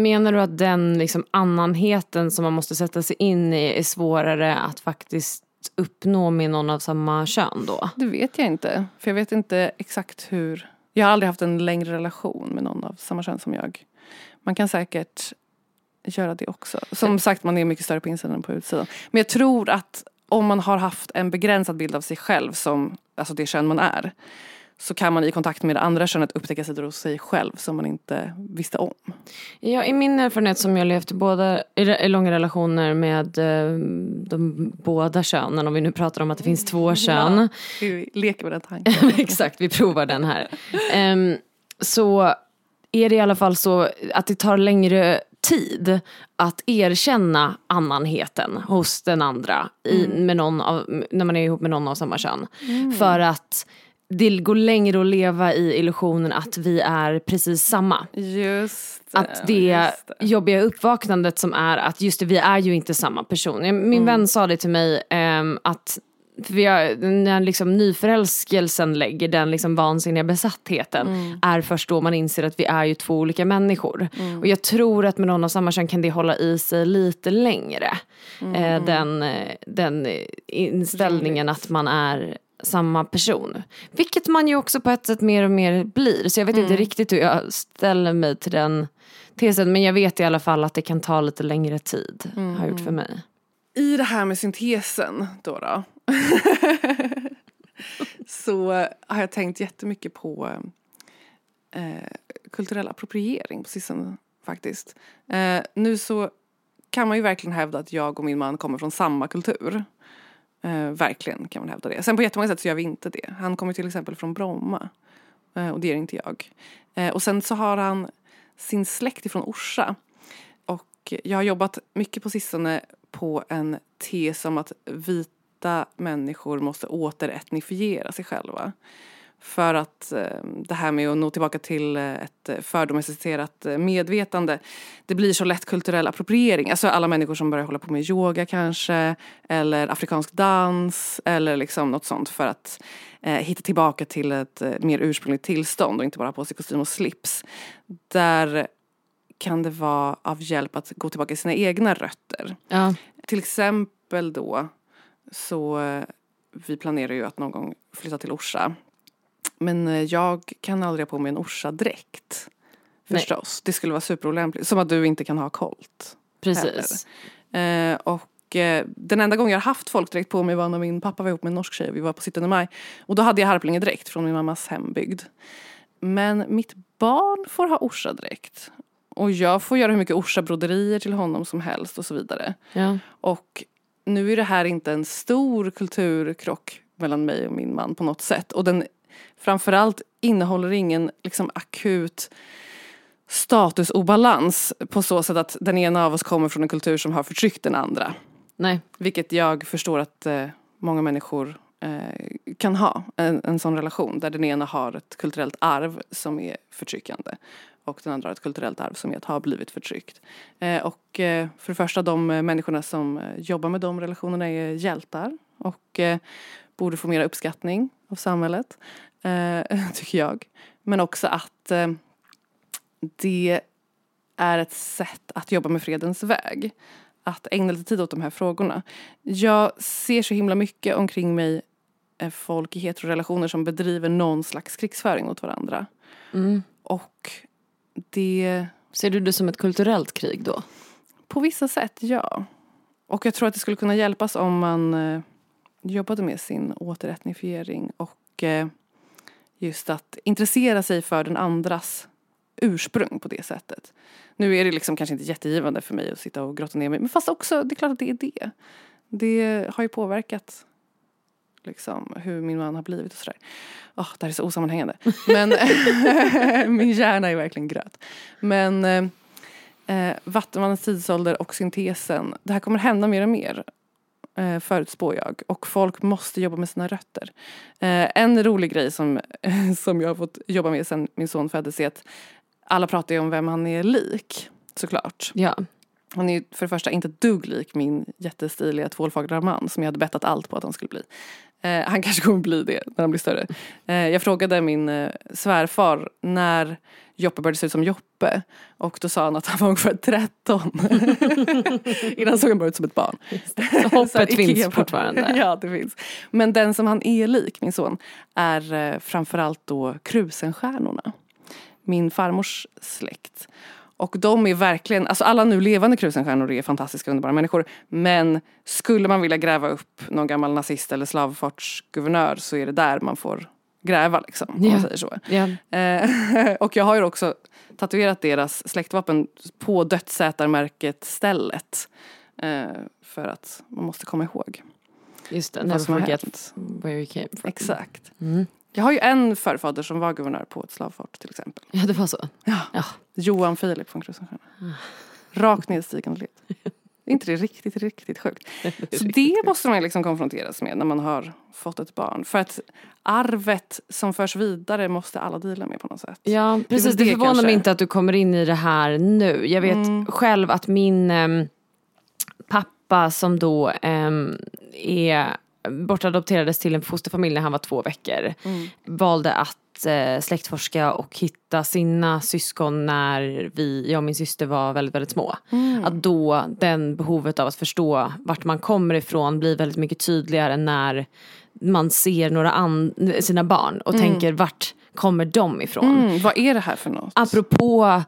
Menar du att den liksom annanheten som man måste sätta sig in i är svårare att faktiskt uppnå med någon av samma kön då? Det vet jag inte. För jag vet inte exakt hur... Jag har aldrig haft en längre relation med någon av samma kön som jag. Man kan säkert göra det också. Som sagt, man är mycket större på insidan än på utsidan. Men jag tror att om man har haft en begränsad bild av sig själv som alltså det kön man är så kan man i kontakt med det andra könet upptäcka sidor hos sig själv som man inte visste om. Ja, I min erfarenhet som jag levt båda, i, långa relationer med eh, de båda könen, om vi nu pratar om att det finns två kön. Vi leker med den tanken. Exakt, vi provar den här. Ehm, så är det i alla fall så att det tar längre tid att erkänna annanheten hos den andra i, med någon av, när man är ihop med någon av samma kön. För att det går längre att leva i illusionen att vi är precis samma. Just det. Att det just det. jobbiga uppvaknandet som är att just det, vi är ju inte samma person. Min Mm. vän sa det till mig ehm, att för har, när liksom nyförälskelsen lägger den liksom vansinniga besattheten Mm. är först då man inser att vi är ju två olika människor. Mm. Och jag tror att med någon av samma kön kan det hålla i sig lite längre. Mm. Eh, den, eh, den eh, inställningen att man är samma person. Vilket man ju också på ett sätt mer och mer blir. Så jag vet Mm. inte riktigt hur jag ställer mig till den tesen. Men jag vet i alla fall att det kan ta lite längre tid. Har gjort för mig. I det här med syntesen då, då så har jag tänkt jättemycket på eh, kulturell appropriering på sistone faktiskt. Eh, nu så kan man ju verkligen hävda att jag och min man kommer från samma kultur. Eh, verkligen kan man hävda det. Sen på jättemånga sätt så gör vi inte det. Han kommer till exempel från Bromma eh, och det gör inte jag. Eh, och sen så har han sin släkt ifrån Orsa. Och jag har jobbat mycket på sistone på en tes om att vita människor måste återetnifiera sig själva. För att eh, det här med att nå tillbaka till eh, ett fördomesticerat eh, medvetande det blir så lätt kulturell appropriering. Alltså alla människor som börjar hålla på med yoga kanske eller afrikansk dans eller liksom något sånt för att eh, hitta tillbaka till ett mer ursprungligt tillstånd och inte bara ha på sig kostym och slips. Där kan det vara av hjälp att gå tillbaka till sina egna rötter. Ja. Till exempel då så eh, vi planerar ju att någon gång flytta till Orsa. Men eh, jag kan aldrig ha på mig en Orsa-dräkt. Nej. Förstås. Det skulle vara superolämpligt. Som att du inte kan ha kolt. Precis. Eh, och eh, den enda gången jag har haft folkdräkt på mig var när min pappa var ihop med en norsk tjej. Vi var på 17 maj. Och då hade jag harplingedräkt från min mammas hembygd. Men mitt barn får ha Orsa-dräkt. Och jag får göra hur mycket Orsa-broderier till honom som helst och så vidare. Ja. Och nu är det här inte en stor kulturkrock mellan mig och min man på något sätt. Och den framförallt innehåller ingen liksom akut statusobalans på så sätt att den ena av oss kommer från en kultur som har förtryckt den andra. Nej. Vilket jag förstår att eh, många människor eh, kan ha en, en sån relation där den ena har ett kulturellt arv som är förtryckande och den andra har ett kulturellt arv som är att ha blivit förtryckt. Eh, och eh, för det första de människorna som eh, jobbar med de relationerna är hjältar och borde få mer uppskattning av samhället, tycker jag. Men också att det är ett sätt att jobba med fredens väg. Att ägna lite tid åt de här frågorna. Jag ser så himla mycket omkring mig folk i heterorelationer som bedriver någon slags krigsföring mot varandra. Mm. Och det, Ser du det som ett kulturellt krig då? på vissa sätt, ja. Och jag tror att det skulle kunna hjälpas om man eh, jobbade med sin återetnifiering och eh, just att intressera sig för den andras ursprung på det sättet. Nu är det liksom kanske inte jättegivande för mig att sitta och grotta ner mig, men fast också, det är klart att det är det. Det har ju påverkat liksom hur min man har blivit och sådär. Åh, det här är så osammanhängande. Men min hjärna är verkligen gröt. Men eh, eh, Vattenmannens tidsålder och syntesen, det här kommer hända mer och mer. Eh, förutspår jag. Och folk måste jobba med sina rötter. Eh, en rolig grej som, som jag har fått jobba med sen min son föddes är att alla pratar ju om vem han är lik. Såklart. Ja. Han är ju för det första inte dugg lik min jättestiliga tvålfagra man som jag hade bettat allt på att han skulle bli. Eh, han kanske kommer bli det när han blir större. Eh, jag frågade min eh, svärfar när Joppe började se ut som Joppe och då sa han att han var ungefär 13. Innan såg han bara ut som ett barn. Hoppet Så här, finns Ikea- fortfarande. ja, det finns. Men den som han är lik, min son, är eh, framförallt då Krusenstjärnorna. Min farmors släkt. Och de är verkligen, alltså alla nu levande Krusenstjärnor är fantastiska underbara människor. Men skulle man vilja gräva upp någon gammal nazist eller slavfartsguvernör så är det där man får gräva liksom. Om Ja. man säger så. Ja. Eh, och jag har ju också tatuerat deras släktvapen på dödsätarmärket stället. Eh, för att man måste komma ihåg Just det, never forget where you came from. Exakt. Mm. Jag har ju en förfader som var guvernör på ett slavfort till exempel. Ja, det var så. Ja. Ja. Johan Filip von Krusenstjerna. Rakt nedstigande led. Är inte det riktigt, riktigt sjukt? Så det måste man liksom konfronteras med när man har fått ett barn. För att arvet som förs vidare måste alla dela med på något sätt. Ja, precis. Det, det förvånar mig kanske. inte att du kommer in i det här nu. Jag vet Mm. själv att min em, pappa som då em, är bortadopterades till en fosterfamilj när han var två veckor. Mm. Valde att eh, släktforska och hitta sina syskon när vi, jag och min syster var väldigt, väldigt små. Mm. Att då den behovet av att förstå vart man kommer ifrån blir väldigt mycket tydligare när man ser några an- sina barn och tänker vart kommer de ifrån? Mm, vad är det här för något? Apropå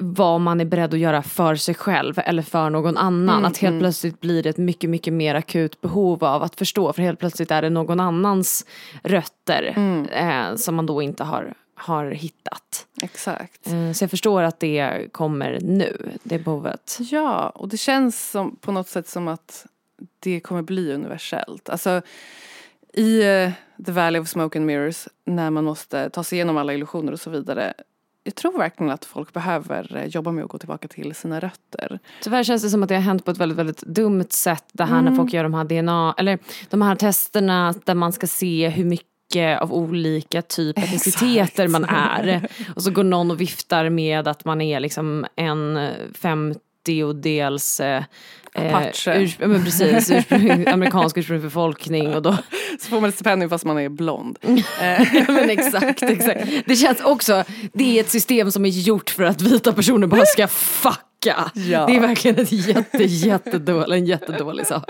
vad man är beredd att göra för sig själv eller för någon annan. att helt plötsligt blir det ett mycket, mycket mer akut behov av att förstå. För helt plötsligt är det någon annans rötter eh, som man då inte har, har hittat. Exakt. Eh, så jag förstår att det kommer nu, det behovet. Ja, och det känns som, på något sätt som att det kommer bli universellt. Alltså i eh, The Valley of Smoke and Mirrors när man måste ta sig igenom alla illusioner och så vidare. Jag tror verkligen att folk behöver eh, jobba med att gå tillbaka till sina rötter. Tyvärr känns det som att det har hänt på ett väldigt, väldigt dumt sätt. Det här när folk gör de här DNA, eller de här testerna där man ska se hur mycket av olika typ etniciteter man är. Och så går någon och viftar med att man är liksom en femtiodels eh, Apache. Eh, urs- ja, men precis, ursprung, amerikansk ursprungsbefolkning och då Så får man ett stipendium fast man är blond. Ja, men exakt, exakt. Det känns också, det är ett system som är gjort för att vita personer bara ska fucka. Ja. Det är verkligen ett jätte, jättedålig, en jättedålig sak.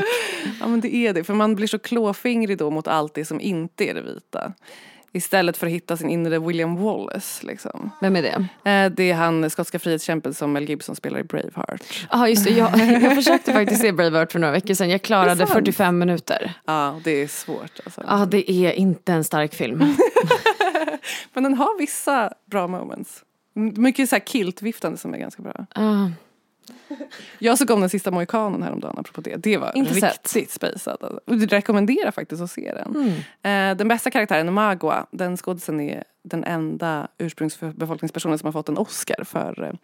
Ja men det är det, för man blir så klåfingrig då mot allt det som inte är det vita. Istället för att hitta sin inre William Wallace liksom. Vem är det? Eh, Det är han skotska frihetskämpen som Mel Gibson spelar i Braveheart. Ja just det, jag, jag försökte faktiskt se Braveheart för några veckor sedan. Jag klarade sant. 45 minuter. Ja, det är svårt alltså. Ja det är inte en stark film. Men den har vissa bra moments. Mycket så här kiltviftande som är ganska bra. Ja. Jag såg om den sista mohikanen häromdagen apropå det. Det var Inte sett. riktigt spejsat. Alltså. Jag rekommenderar faktiskt att se den. Mm. Eh, den bästa karaktären, Magua, den skådisen är den enda ursprungsbefolkningspersonen som har fått en Oscar för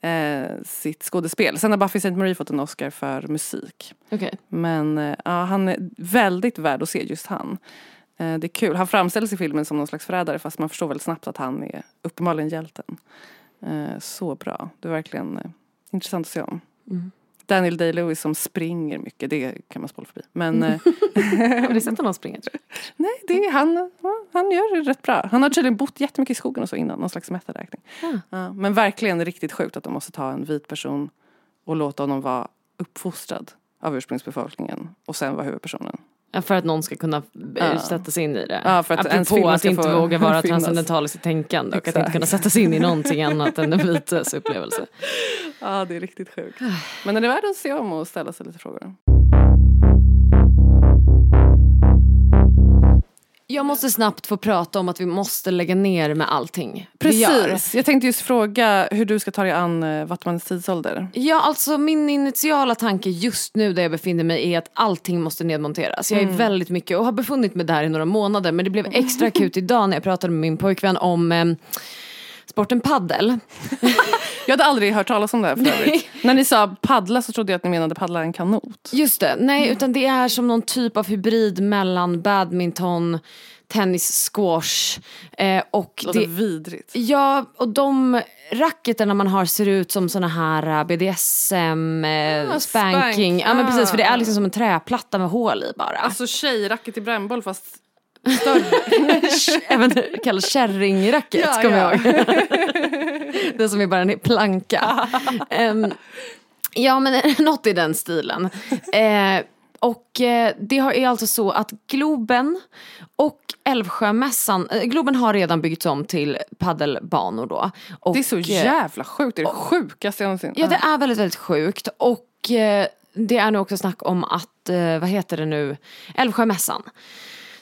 eh, sitt skådespel. Sen har Buffy St. Marie fått en Oscar för musik. Okej. Men eh, ja, han är väldigt värd att se, just han. Det är kul. Han framställs i filmen som någon slags förrädare fast man förstår väldigt snabbt att han är uppenbarligen hjälten. Så bra. Det är verkligen intressant att se om. Mm. Daniel Day-Lewis som springer mycket, det kan man spola förbi. Men eh, Har du sett honom springa? nej, det är han, han gör det rätt bra. Han har tydligen bott jättemycket i skogen och så innan, någon slags metaräkning. Ah. Ja, men verkligen riktigt sjukt att de måste ta en vit person och låta honom vara uppfostrad av ursprungsbefolkningen och sen vara huvudpersonen. För att någon ska kunna eh, Ja. sätta sig in i det. Ja, för att Apropå att inte våga vara finnas. transcendental i sitt tänkande och att inte kunna sätta sig in i någonting annat än den vites upplevelse. Ja, det är riktigt sjukt. Men den är värd att se om och ställa sig lite frågor. Jag måste snabbt få prata om att vi måste lägga ner med allting. Precis. Jag tänkte just fråga hur du ska ta dig an eh, Vattmans tidsålder. Ja, alltså min initiala tanke just nu där jag befinner mig är att allting måste nedmonteras. Jag är väldigt mycket och har befunnit mig där i några månader men det blev extra akut idag när jag pratade med min pojkvän om eh, sporten paddel. Jag hade aldrig hört talas om det här för övrigt. När ni sa paddla så trodde jag att ni menade paddla en kanot. Just det, nej utan det är som någon typ av hybrid mellan badminton, tennis, squash eh, och Det låter det, vidrigt. Ja, och de racketerna man har ser ut som såna här BDSM, eh, Ah, spanking. spank. Ja men precis, för det Ah. är liksom som en träplatta med hål i bara. Alltså tjejracket i brännboll fast större. Även kallas kärringracket Ja, kommer ja. jag ihåg. det som är bara en planka. Em, ja men något i den stilen. Eh, och eh, det är alltså så att Globen och Älvsjömässan, eh, Globen har redan byggts om till paddelbanor då. Och, Det är så jävla sjukt. Det är det sjukaste jag någonsin... Ja det är väldigt, väldigt sjukt. Och eh, det är nu också snack om att, vad heter det nu, Älvsjömässan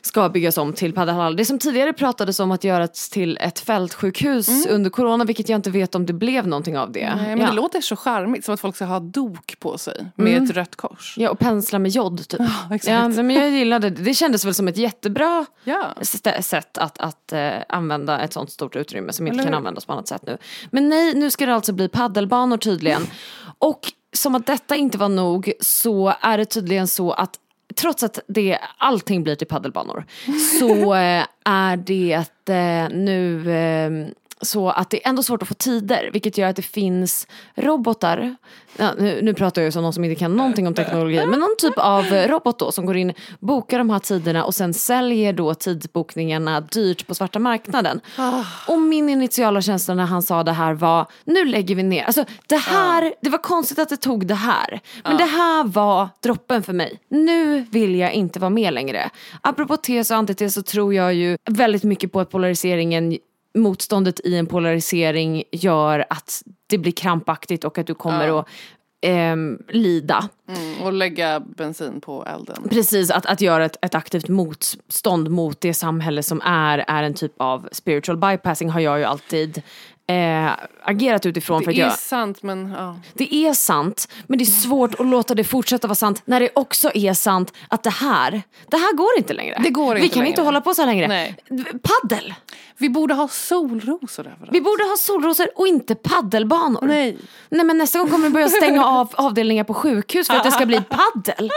ska byggas om till padelhall. Det som tidigare pratades om att göras till ett fältsjukhus under corona vilket jag inte vet om det blev någonting av det. Mm. Nej, men ja. det låter så charmigt, som att folk ska ha dok på sig med ett rött kors. ja, och pensla med jod typ. exakt. Ja, men jag gillade det. Det kändes väl som ett jättebra Ja. sätt att, att eh, använda ett sånt stort utrymme som inte kan användas på annat sätt nu. Men nej, nu ska det alltså bli paddelbanor tydligen. Och som att detta inte var nog så är det tydligen så att trots att det, allting blir till paddelbanor så eh, är det eh, nu eh, så att det är ändå svårt att få tider vilket gör att det finns robotar, ja, nu, nu pratar jag ju som någon som inte kan någonting om teknologi, men någon typ av robot då som går in, bokar de här tiderna och sen säljer då tidsbokningarna dyrt på svarta marknaden. Och min initiala känsla när han sa det här var, nu lägger vi ner. Alltså det här, det var konstigt att det tog det här. Men det här var droppen för mig. Nu vill jag inte vara med längre. Apropå tes och antites så tror jag ju väldigt mycket på att polariseringen motståndet i en polarisering gör att det blir krampaktigt och att du kommer att ehm, lida. Mm, och lägga bensin på elden. Precis, att, att göra ett, ett aktivt motstånd mot det samhälle som är, är en typ av spiritual bypassing har jag ju alltid eh, agerat utifrån. för Det att är jag, sant men ja. det är sant, men det är svårt att låta det fortsätta vara sant när det också är sant att det här, det här går inte längre. Det går Vi inte kan längre. inte hålla på så här längre. Nej. Paddel! Vi borde ha solrosor överallt. Vi borde ha solrosor och inte paddelbanor. Nej. Nej men nästa gång kommer vi börja stänga av avdelningar på sjukhus för att det ska bli paddel.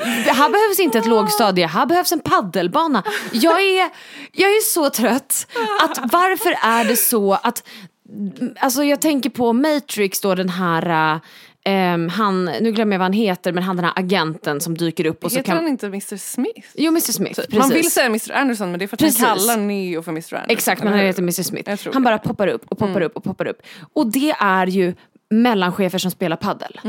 Här behövs inte ett lågstadie, här behövs en paddelbana. Jag är, jag är så trött. Att varför är det så att, alltså jag tänker på Matrix då den här, ehm, han, nu glömmer jag vad han heter, men han den här agenten som dyker upp och så Heter kan... han inte Mr Smith? Jo Mr Smith, precis. Man vill säga Mr Anderson men det är för att Precis. han kallar Neo för Mr Anderson. Exakt, men han heter Mr Smith. Han bara poppar upp och poppar upp och poppar upp. Och det är ju mellanchefer som spelar paddel.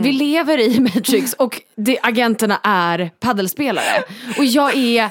Vi lever i Matrix och det, agenterna är paddelspelare. Och jag är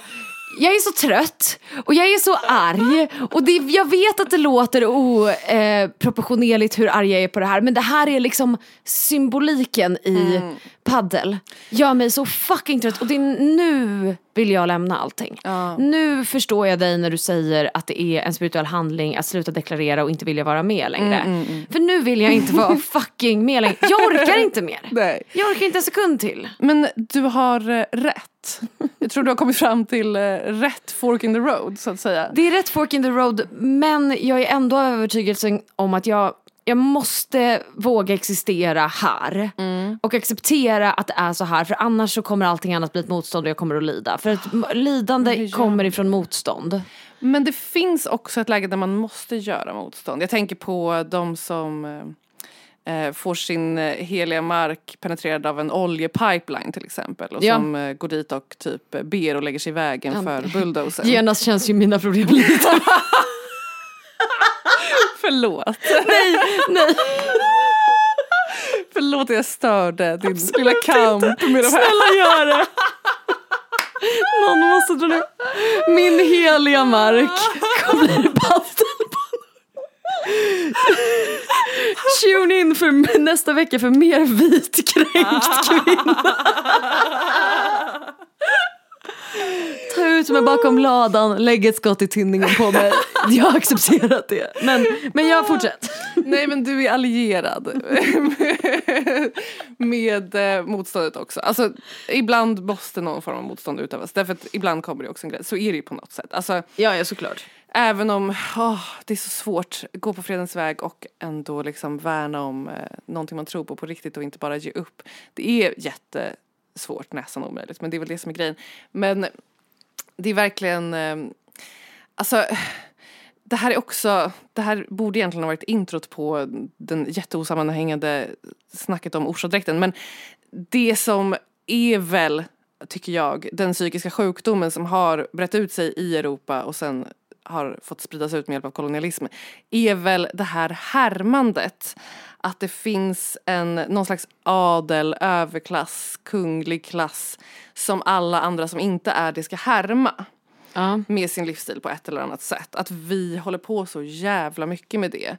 jag är så trött och jag är så arg och det, jag vet att det låter oproportionerligt hur arg jag är på det här men det här är liksom symboliken i paddel. Gör mig så fucking trött och det är nu vill jag lämna allting. Ja. Nu förstår jag dig när du säger att det är en spirituell handling att sluta deklarera och inte vilja vara med längre. För nu vill jag inte vara fucking med längre. Jag orkar inte mer. Nej. Jag orkar inte en sekund till. Men du har eh, rätt. Jag tror du har kommit fram till eh, rätt fork in the road så att säga. Det är rätt fork in the road men jag är ändå av övertygelsen om att jag jag måste våga existera här och acceptera att det är så här för annars så kommer allting annat bli ett motstånd och jag kommer att lida. För att lidande kommer ifrån motstånd. Men det finns också ett läge där man måste göra motstånd. Jag tänker på de som eh, eh, får sin eh, heliga mark penetrerad av en oljepipeline till exempel. Och Ja. som går dit och typ ber och lägger sig i vägen för bulldozern. Genast känns ju mina problem lite. Förlåt. nej, nej. Förlåt att jag störde din lilla kamp med de här. Snälla gör det. Någon måste dra ner. Min heliga mark kommer. Tune in för nästa vecka för mer vitkränkt kvinna. Ta ut mig bakom ladan, lägg ett skott i tinningen på mig. Jag har accepterat det. Men, men jag fortsätter. Nej men du är allierad med eh, motståndet också. Alltså ibland måste någon form av motstånd utövas. Därför att ibland kommer det också en gräns. Så är det ju på något sätt. Alltså Ja, ja såklart. även om åh, det är så svårt gå på fredens väg och ändå liksom värna om eh, någonting man tror på på riktigt och inte bara ge upp. Det är Svårt, nästan omöjligt. Men det är väl det som är grejen. Men det är verkligen, eh, alltså det här är också, det här borde egentligen ha varit introt på den jätteosammanhängande snacket om orsadräkten. Men det som är väl, tycker jag, den psykiska sjukdomen som har brett ut sig i Europa och sen har fått spridas ut med hjälp av kolonialism är väl det här härmandet. Att det finns en, någon slags adel, överklass, kunglig klass som alla andra som inte är det ska härma Ja. med sin livsstil på ett eller annat sätt. Att vi håller på så jävla mycket med det.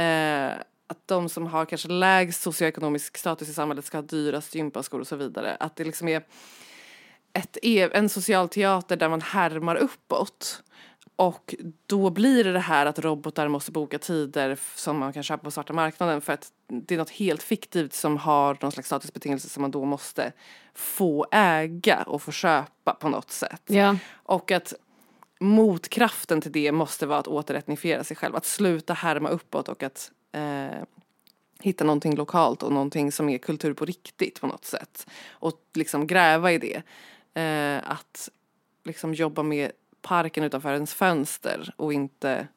Eh, att de som har kanske lägst socioekonomisk status i samhället ska ha dyrast gympaskor och så vidare. Att det liksom är ett, e- en social teater där man härmar uppåt. Och då blir det det här att robotar måste boka tider som man kan köpa på svarta marknaden för att det är något helt fiktivt som har någon slags statusbetingelse som man då måste få äga och få köpa på något sätt. Ja. Och att motkraften till det måste vara att återetnifiera sig själv, att sluta härma uppåt och att eh, hitta någonting lokalt och någonting som är kultur på riktigt på något sätt. Och liksom gräva i det. Eh, att liksom jobba med parken utanför ens fönster och inte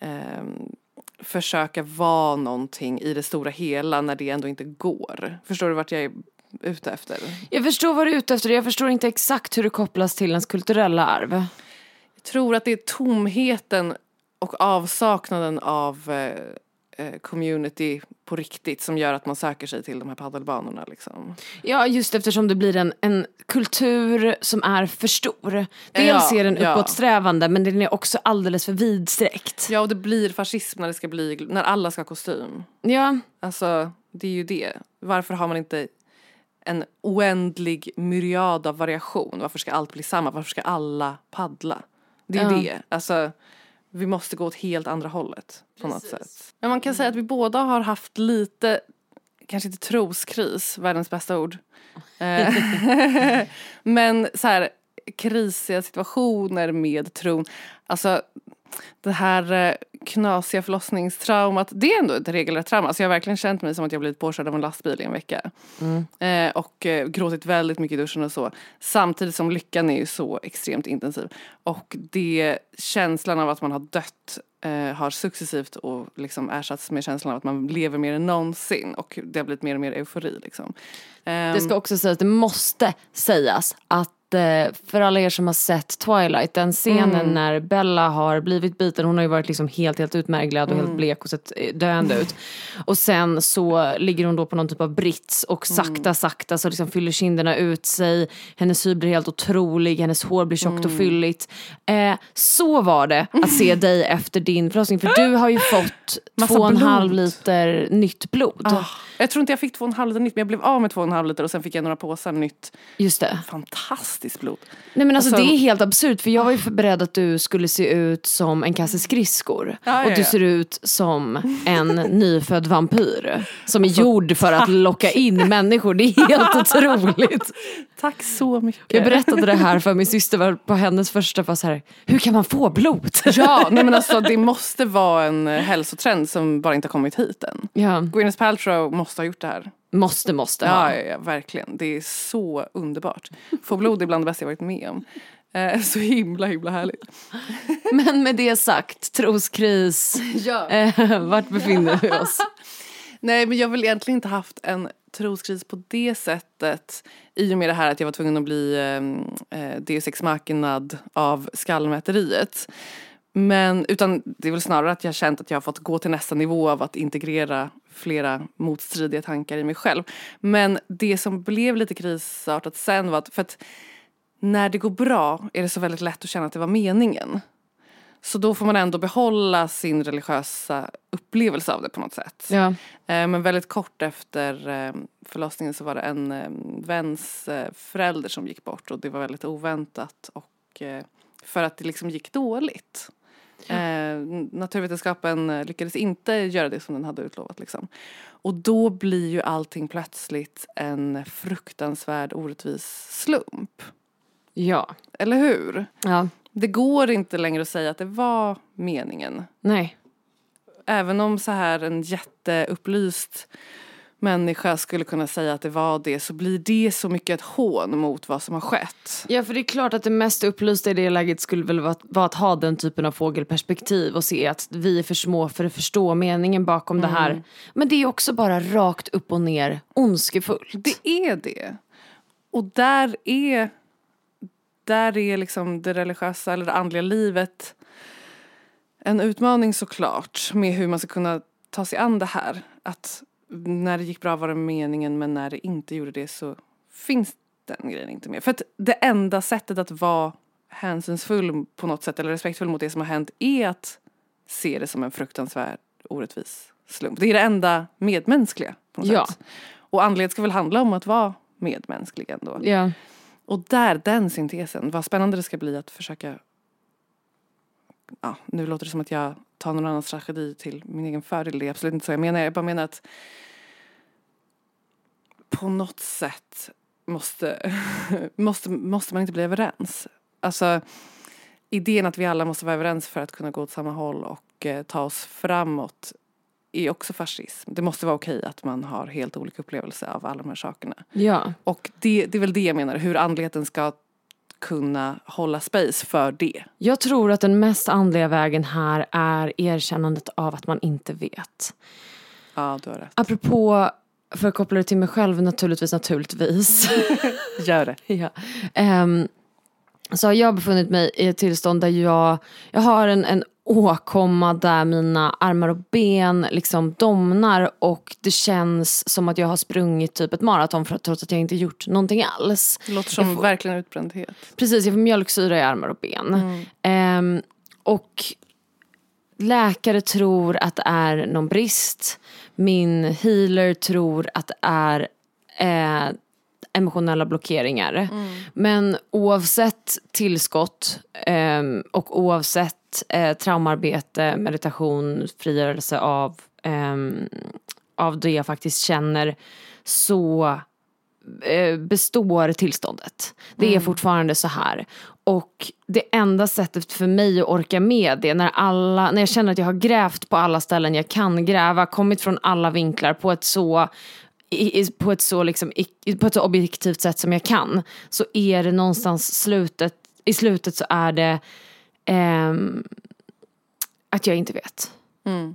ehm, försöka vara någonting i det stora hela när det ändå inte går. Förstår du vart jag är ute efter? Jag förstår vad du är ute efter, jag förstår inte exakt hur det kopplas till ens kulturella arv. Jag tror att det är tomheten och avsaknaden av eh, eh, community på riktigt som gör att man söker sig till de här paddelbanorna. Liksom. Ja, just eftersom det blir en, en kultur som är för stor. Dels Ja, är den ja. uppåtsträvande men den är också alldeles för vidsträckt. Ja, och det blir fascism när det ska bli, när alla ska ha kostym. Ja, Alltså, det är ju det. Varför har man inte en oändlig myriad av variation? Varför ska allt bli samma? Varför ska alla paddla? Det är Ja. det. Alltså, vi måste gå åt helt andra hållet på något sätt. Men man kan säga att vi båda har haft lite, kanske inte troskris, världens bästa ord. Eh, Men så här, krisiga situationer med tron. Alltså det här eh, knasiga förlossningstraumat, det är ändå ett regelrätt trauma. Alltså jag har verkligen känt mig som att jag blivit påkörd av en lastbil i en vecka. Eh, och eh, gråtit väldigt mycket i duschen och så. Samtidigt som lyckan är ju så extremt intensiv. Och det, känslan av att man har dött eh, har successivt och liksom ersatts med känslan av att man lever mer än någonsin. Och det har blivit mer och mer eufori liksom. Ehm, det ska också sägas, det måste sägas att för alla er som har sett Twilight, den scenen Mm. när Bella har blivit biten, hon har ju varit liksom helt, helt utmärglad och Mm. helt blek och sett eh, döende ut. Och sen så ligger hon då på någon typ av brits och Mm. sakta, sakta så liksom fyller kinderna ut sig. Hennes hy blir helt otrolig, hennes hår blir tjockt och Mm. fylligt. Eh, så var det att se dig efter din förlossning, för du har ju fått Massa två och en halv liter nytt blod. ah, jag tror inte jag fick två och en halv liter nytt men jag blev av med två och en halv liter och sen fick jag några påsar nytt Just det. fantastiskt blod. Nej men alltså, Alltså- det är helt absurt för jag var ju beredd att du skulle se ut som en kasse skridskor. Ja, och ja, du ser ut som en nyfödd vampyr. Som Alltså, är gjord för att locka in människor. Det är helt otroligt. Tack så mycket. Jag berättade det här för min syster var på hennes första var så här, hur kan man få blod? Ja, nej men alltså det måste vara en hälsotrend som bara inte har kommit hit än. Ja, Gwyneth Paltrow måste ha gjort det här. Måste, måste Ja, ha. ja, ja, verkligen. Det är så underbart. Få blod är bland det bästa jag varit med om. Eh, så himla himla härligt. Men med det sagt, troskris, Ja. eh, vart befinner vi oss? Nej men jag har väl egentligen inte haft en troskris på det sättet. I och med det här att jag var tvungen att bli eh, eh, Deus ex machinad av skallmäteriet. Men utan det är väl snarare att jag har känt att jag har fått gå till nästa nivå av att integrera flera motstridiga tankar i mig själv. Men det som blev lite krisartat sen var att, för att när det går bra är det så väldigt lätt att känna att det var meningen. Så då får man ändå behålla sin religiösa upplevelse av det på något sätt. Ja. Eh, Men väldigt kort efter eh, förlossningen så var det en eh, väns förälder som gick bort och det var väldigt oväntat och för att det liksom gick dåligt. Eh, naturvetenskapen lyckades inte göra det som den hade utlovat liksom. Och då blir ju allting plötsligt en fruktansvärd orättvis slump. ja. Eller hur? Ja. Det går inte längre att säga att det var meningen. Nej. Även om så här en jätteupplyst människa skulle kunna säga att det var det så blir det så mycket ett hån mot vad som har skett. Ja för det är klart att det mest upplysta i det läget skulle väl vara, vara att ha den typen av fågelperspektiv och se att vi är för små för att förstå meningen bakom det här. Men det är också bara rakt upp och ner ondskefullt. Det är det. Och där är, där är liksom det religiösa eller det andliga livet en utmaning såklart med hur man ska kunna ta sig an det här. Att när det gick bra var det meningen men när det inte gjorde det så finns den grejen inte med. För att det enda sättet att vara hänsynsfull på något sätt eller respektfull mot det som har hänt är att se det som en fruktansvärd orättvis slump. Det är det enda medmänskliga på något Ja. sätt. Och andlighet ska väl handla om att vara medmänsklig ändå. Ja. Och där, den syntesen, vad spännande det ska bli att försöka Ja, nu låter det som att jag tar någon annans tragedi till min egen fördel. Det är absolut inte så jag menar. Jag bara menar att på något sätt måste, måste, måste man inte bli överens. Alltså idén att vi alla måste vara överens för att kunna gå åt samma håll och eh, ta oss framåt är också fascism. Det måste vara okej att man har helt olika upplevelser av alla de här sakerna. Ja. Och det, det är väl det jag menar, hur andligheten ska kunna hålla space för det. Jag tror att den mest andliga vägen här är erkännandet av att man inte vet. Ja, du har rätt. Apropå, för att koppla det till mig själv naturligtvis, naturligtvis. Gör det. ja. Ehm, så har jag befunnit mig i ett tillstånd där jag, jag har en, en åkomma där mina armar och ben liksom domnar och det känns som att jag har sprungit typ ett maraton för, trots att jag inte gjort någonting alls. Det låter som får- verkligen utbrändhet. Precis, jag får mjölksyra i armar och ben. Ehm, och läkare tror att det är någon brist. Min healer tror att det är eh, emotionella blockeringar. Men oavsett tillskott ehm, och oavsett eh, traumarbete, meditation, frigörelse av, ehm, av det jag faktiskt känner så eh, består tillståndet. Det är fortfarande så här. Och det enda sättet för mig att orka med det, när, alla, när jag känner att jag har grävt på alla ställen jag kan gräva, kommit från alla vinklar på ett så i, i- på ett så liksom, i, på ett så objektivt sätt som jag kan, så är det någonstans slutet, i slutet så är det ehm, att jag inte vet.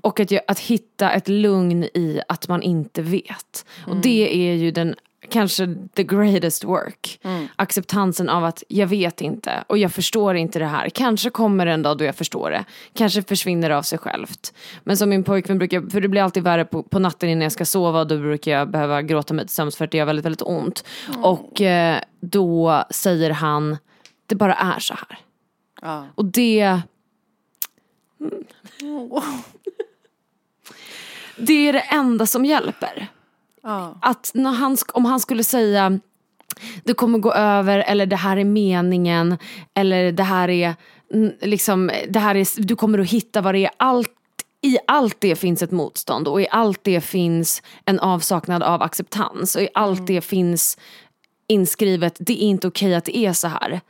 Och att, jag, att hitta ett lugn i att man inte vet. Och det är ju den kanske the greatest work. Acceptansen av att jag vet inte och jag förstår inte det här. Kanske kommer en dag då jag förstår det. Kanske försvinner det av sig självt. Men som min pojkvän brukar, för det blir alltid värre på, på natten innan jag ska sova och då brukar jag behöva gråta mig till sömns för att det gör väldigt, väldigt ont. Och eh, då säger han, det bara är så här. Ja. Och det... Det är det enda som hjälper. Ja. Att när han, om han skulle säga det kommer gå över eller det här är meningen eller det här är mm, liksom, det här är, du kommer att hitta vad det är. Allt, I allt det finns ett motstånd och i allt det finns en avsaknad av acceptans och i allt det finns inskrivet det är inte okej att det är så här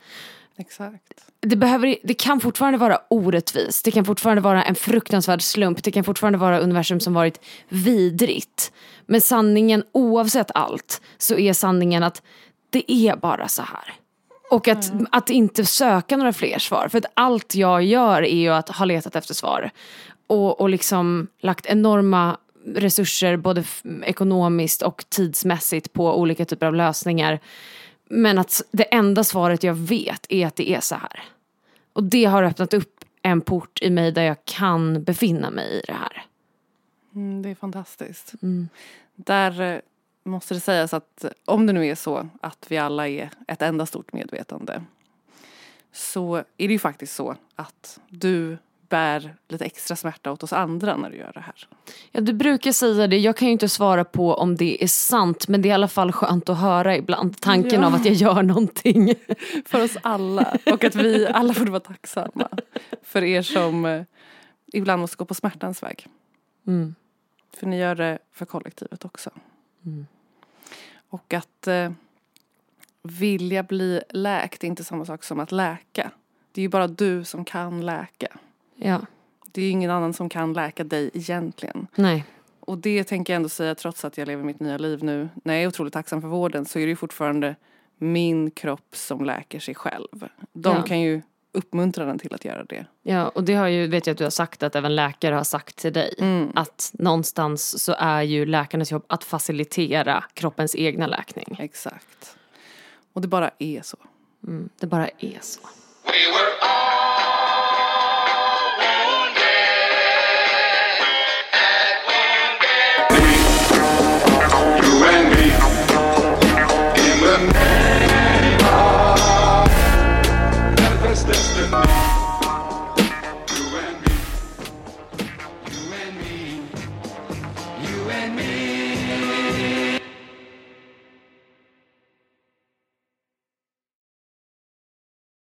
Exakt. Det, behöver, det kan fortfarande vara orättvist. Det kan fortfarande vara en fruktansvärd slump. Det kan fortfarande vara universum som varit vidrigt. Men sanningen, oavsett allt, så är sanningen att det är bara så här. Och att, att inte söka några fler svar. För att allt jag gör är ju att ha letat efter svar. Och, och liksom lagt enorma resurser, både ekonomiskt och tidsmässigt, på olika typer av lösningar. Men att det enda svaret jag vet är att det är så här. Och det har öppnat upp en port i mig där jag kan befinna mig i det här. Mm, det är fantastiskt. Där eh, måste det sägas att eh, om det nu är så att vi alla är ett enda stort medvetande så är det ju faktiskt så att du bär lite extra smärta åt oss andra när du gör det här. Ja, du brukar säga det, jag kan ju inte svara på om det är sant men det är i alla fall skönt att höra ibland tanken Ja. av att jag gör någonting. För oss alla. Och att vi alla borde vara tacksamma för er som eh, ibland måste gå på smärtans väg. Mm. För ni gör det för kollektivet också. Och att eh, vilja bli läkt är inte samma sak som att läka. Det är ju bara du som kan läka. Ja, Det är ju ingen annan som kan läka dig egentligen. nej. Och det tänker jag ändå säga trots att jag lever mitt nya liv nu. När jag är otroligt tacksam för vården så är det ju fortfarande min kropp som läker sig själv. De Ja. kan ju uppmuntra den till att göra det. Ja, och det har ju, vet jag att du har sagt att även läkare har sagt till dig. Mm. Att någonstans så är ju läkarnas jobb att facilitera kroppens egna läkning. Exakt. Och det bara är så. Mm, det bara är så. We were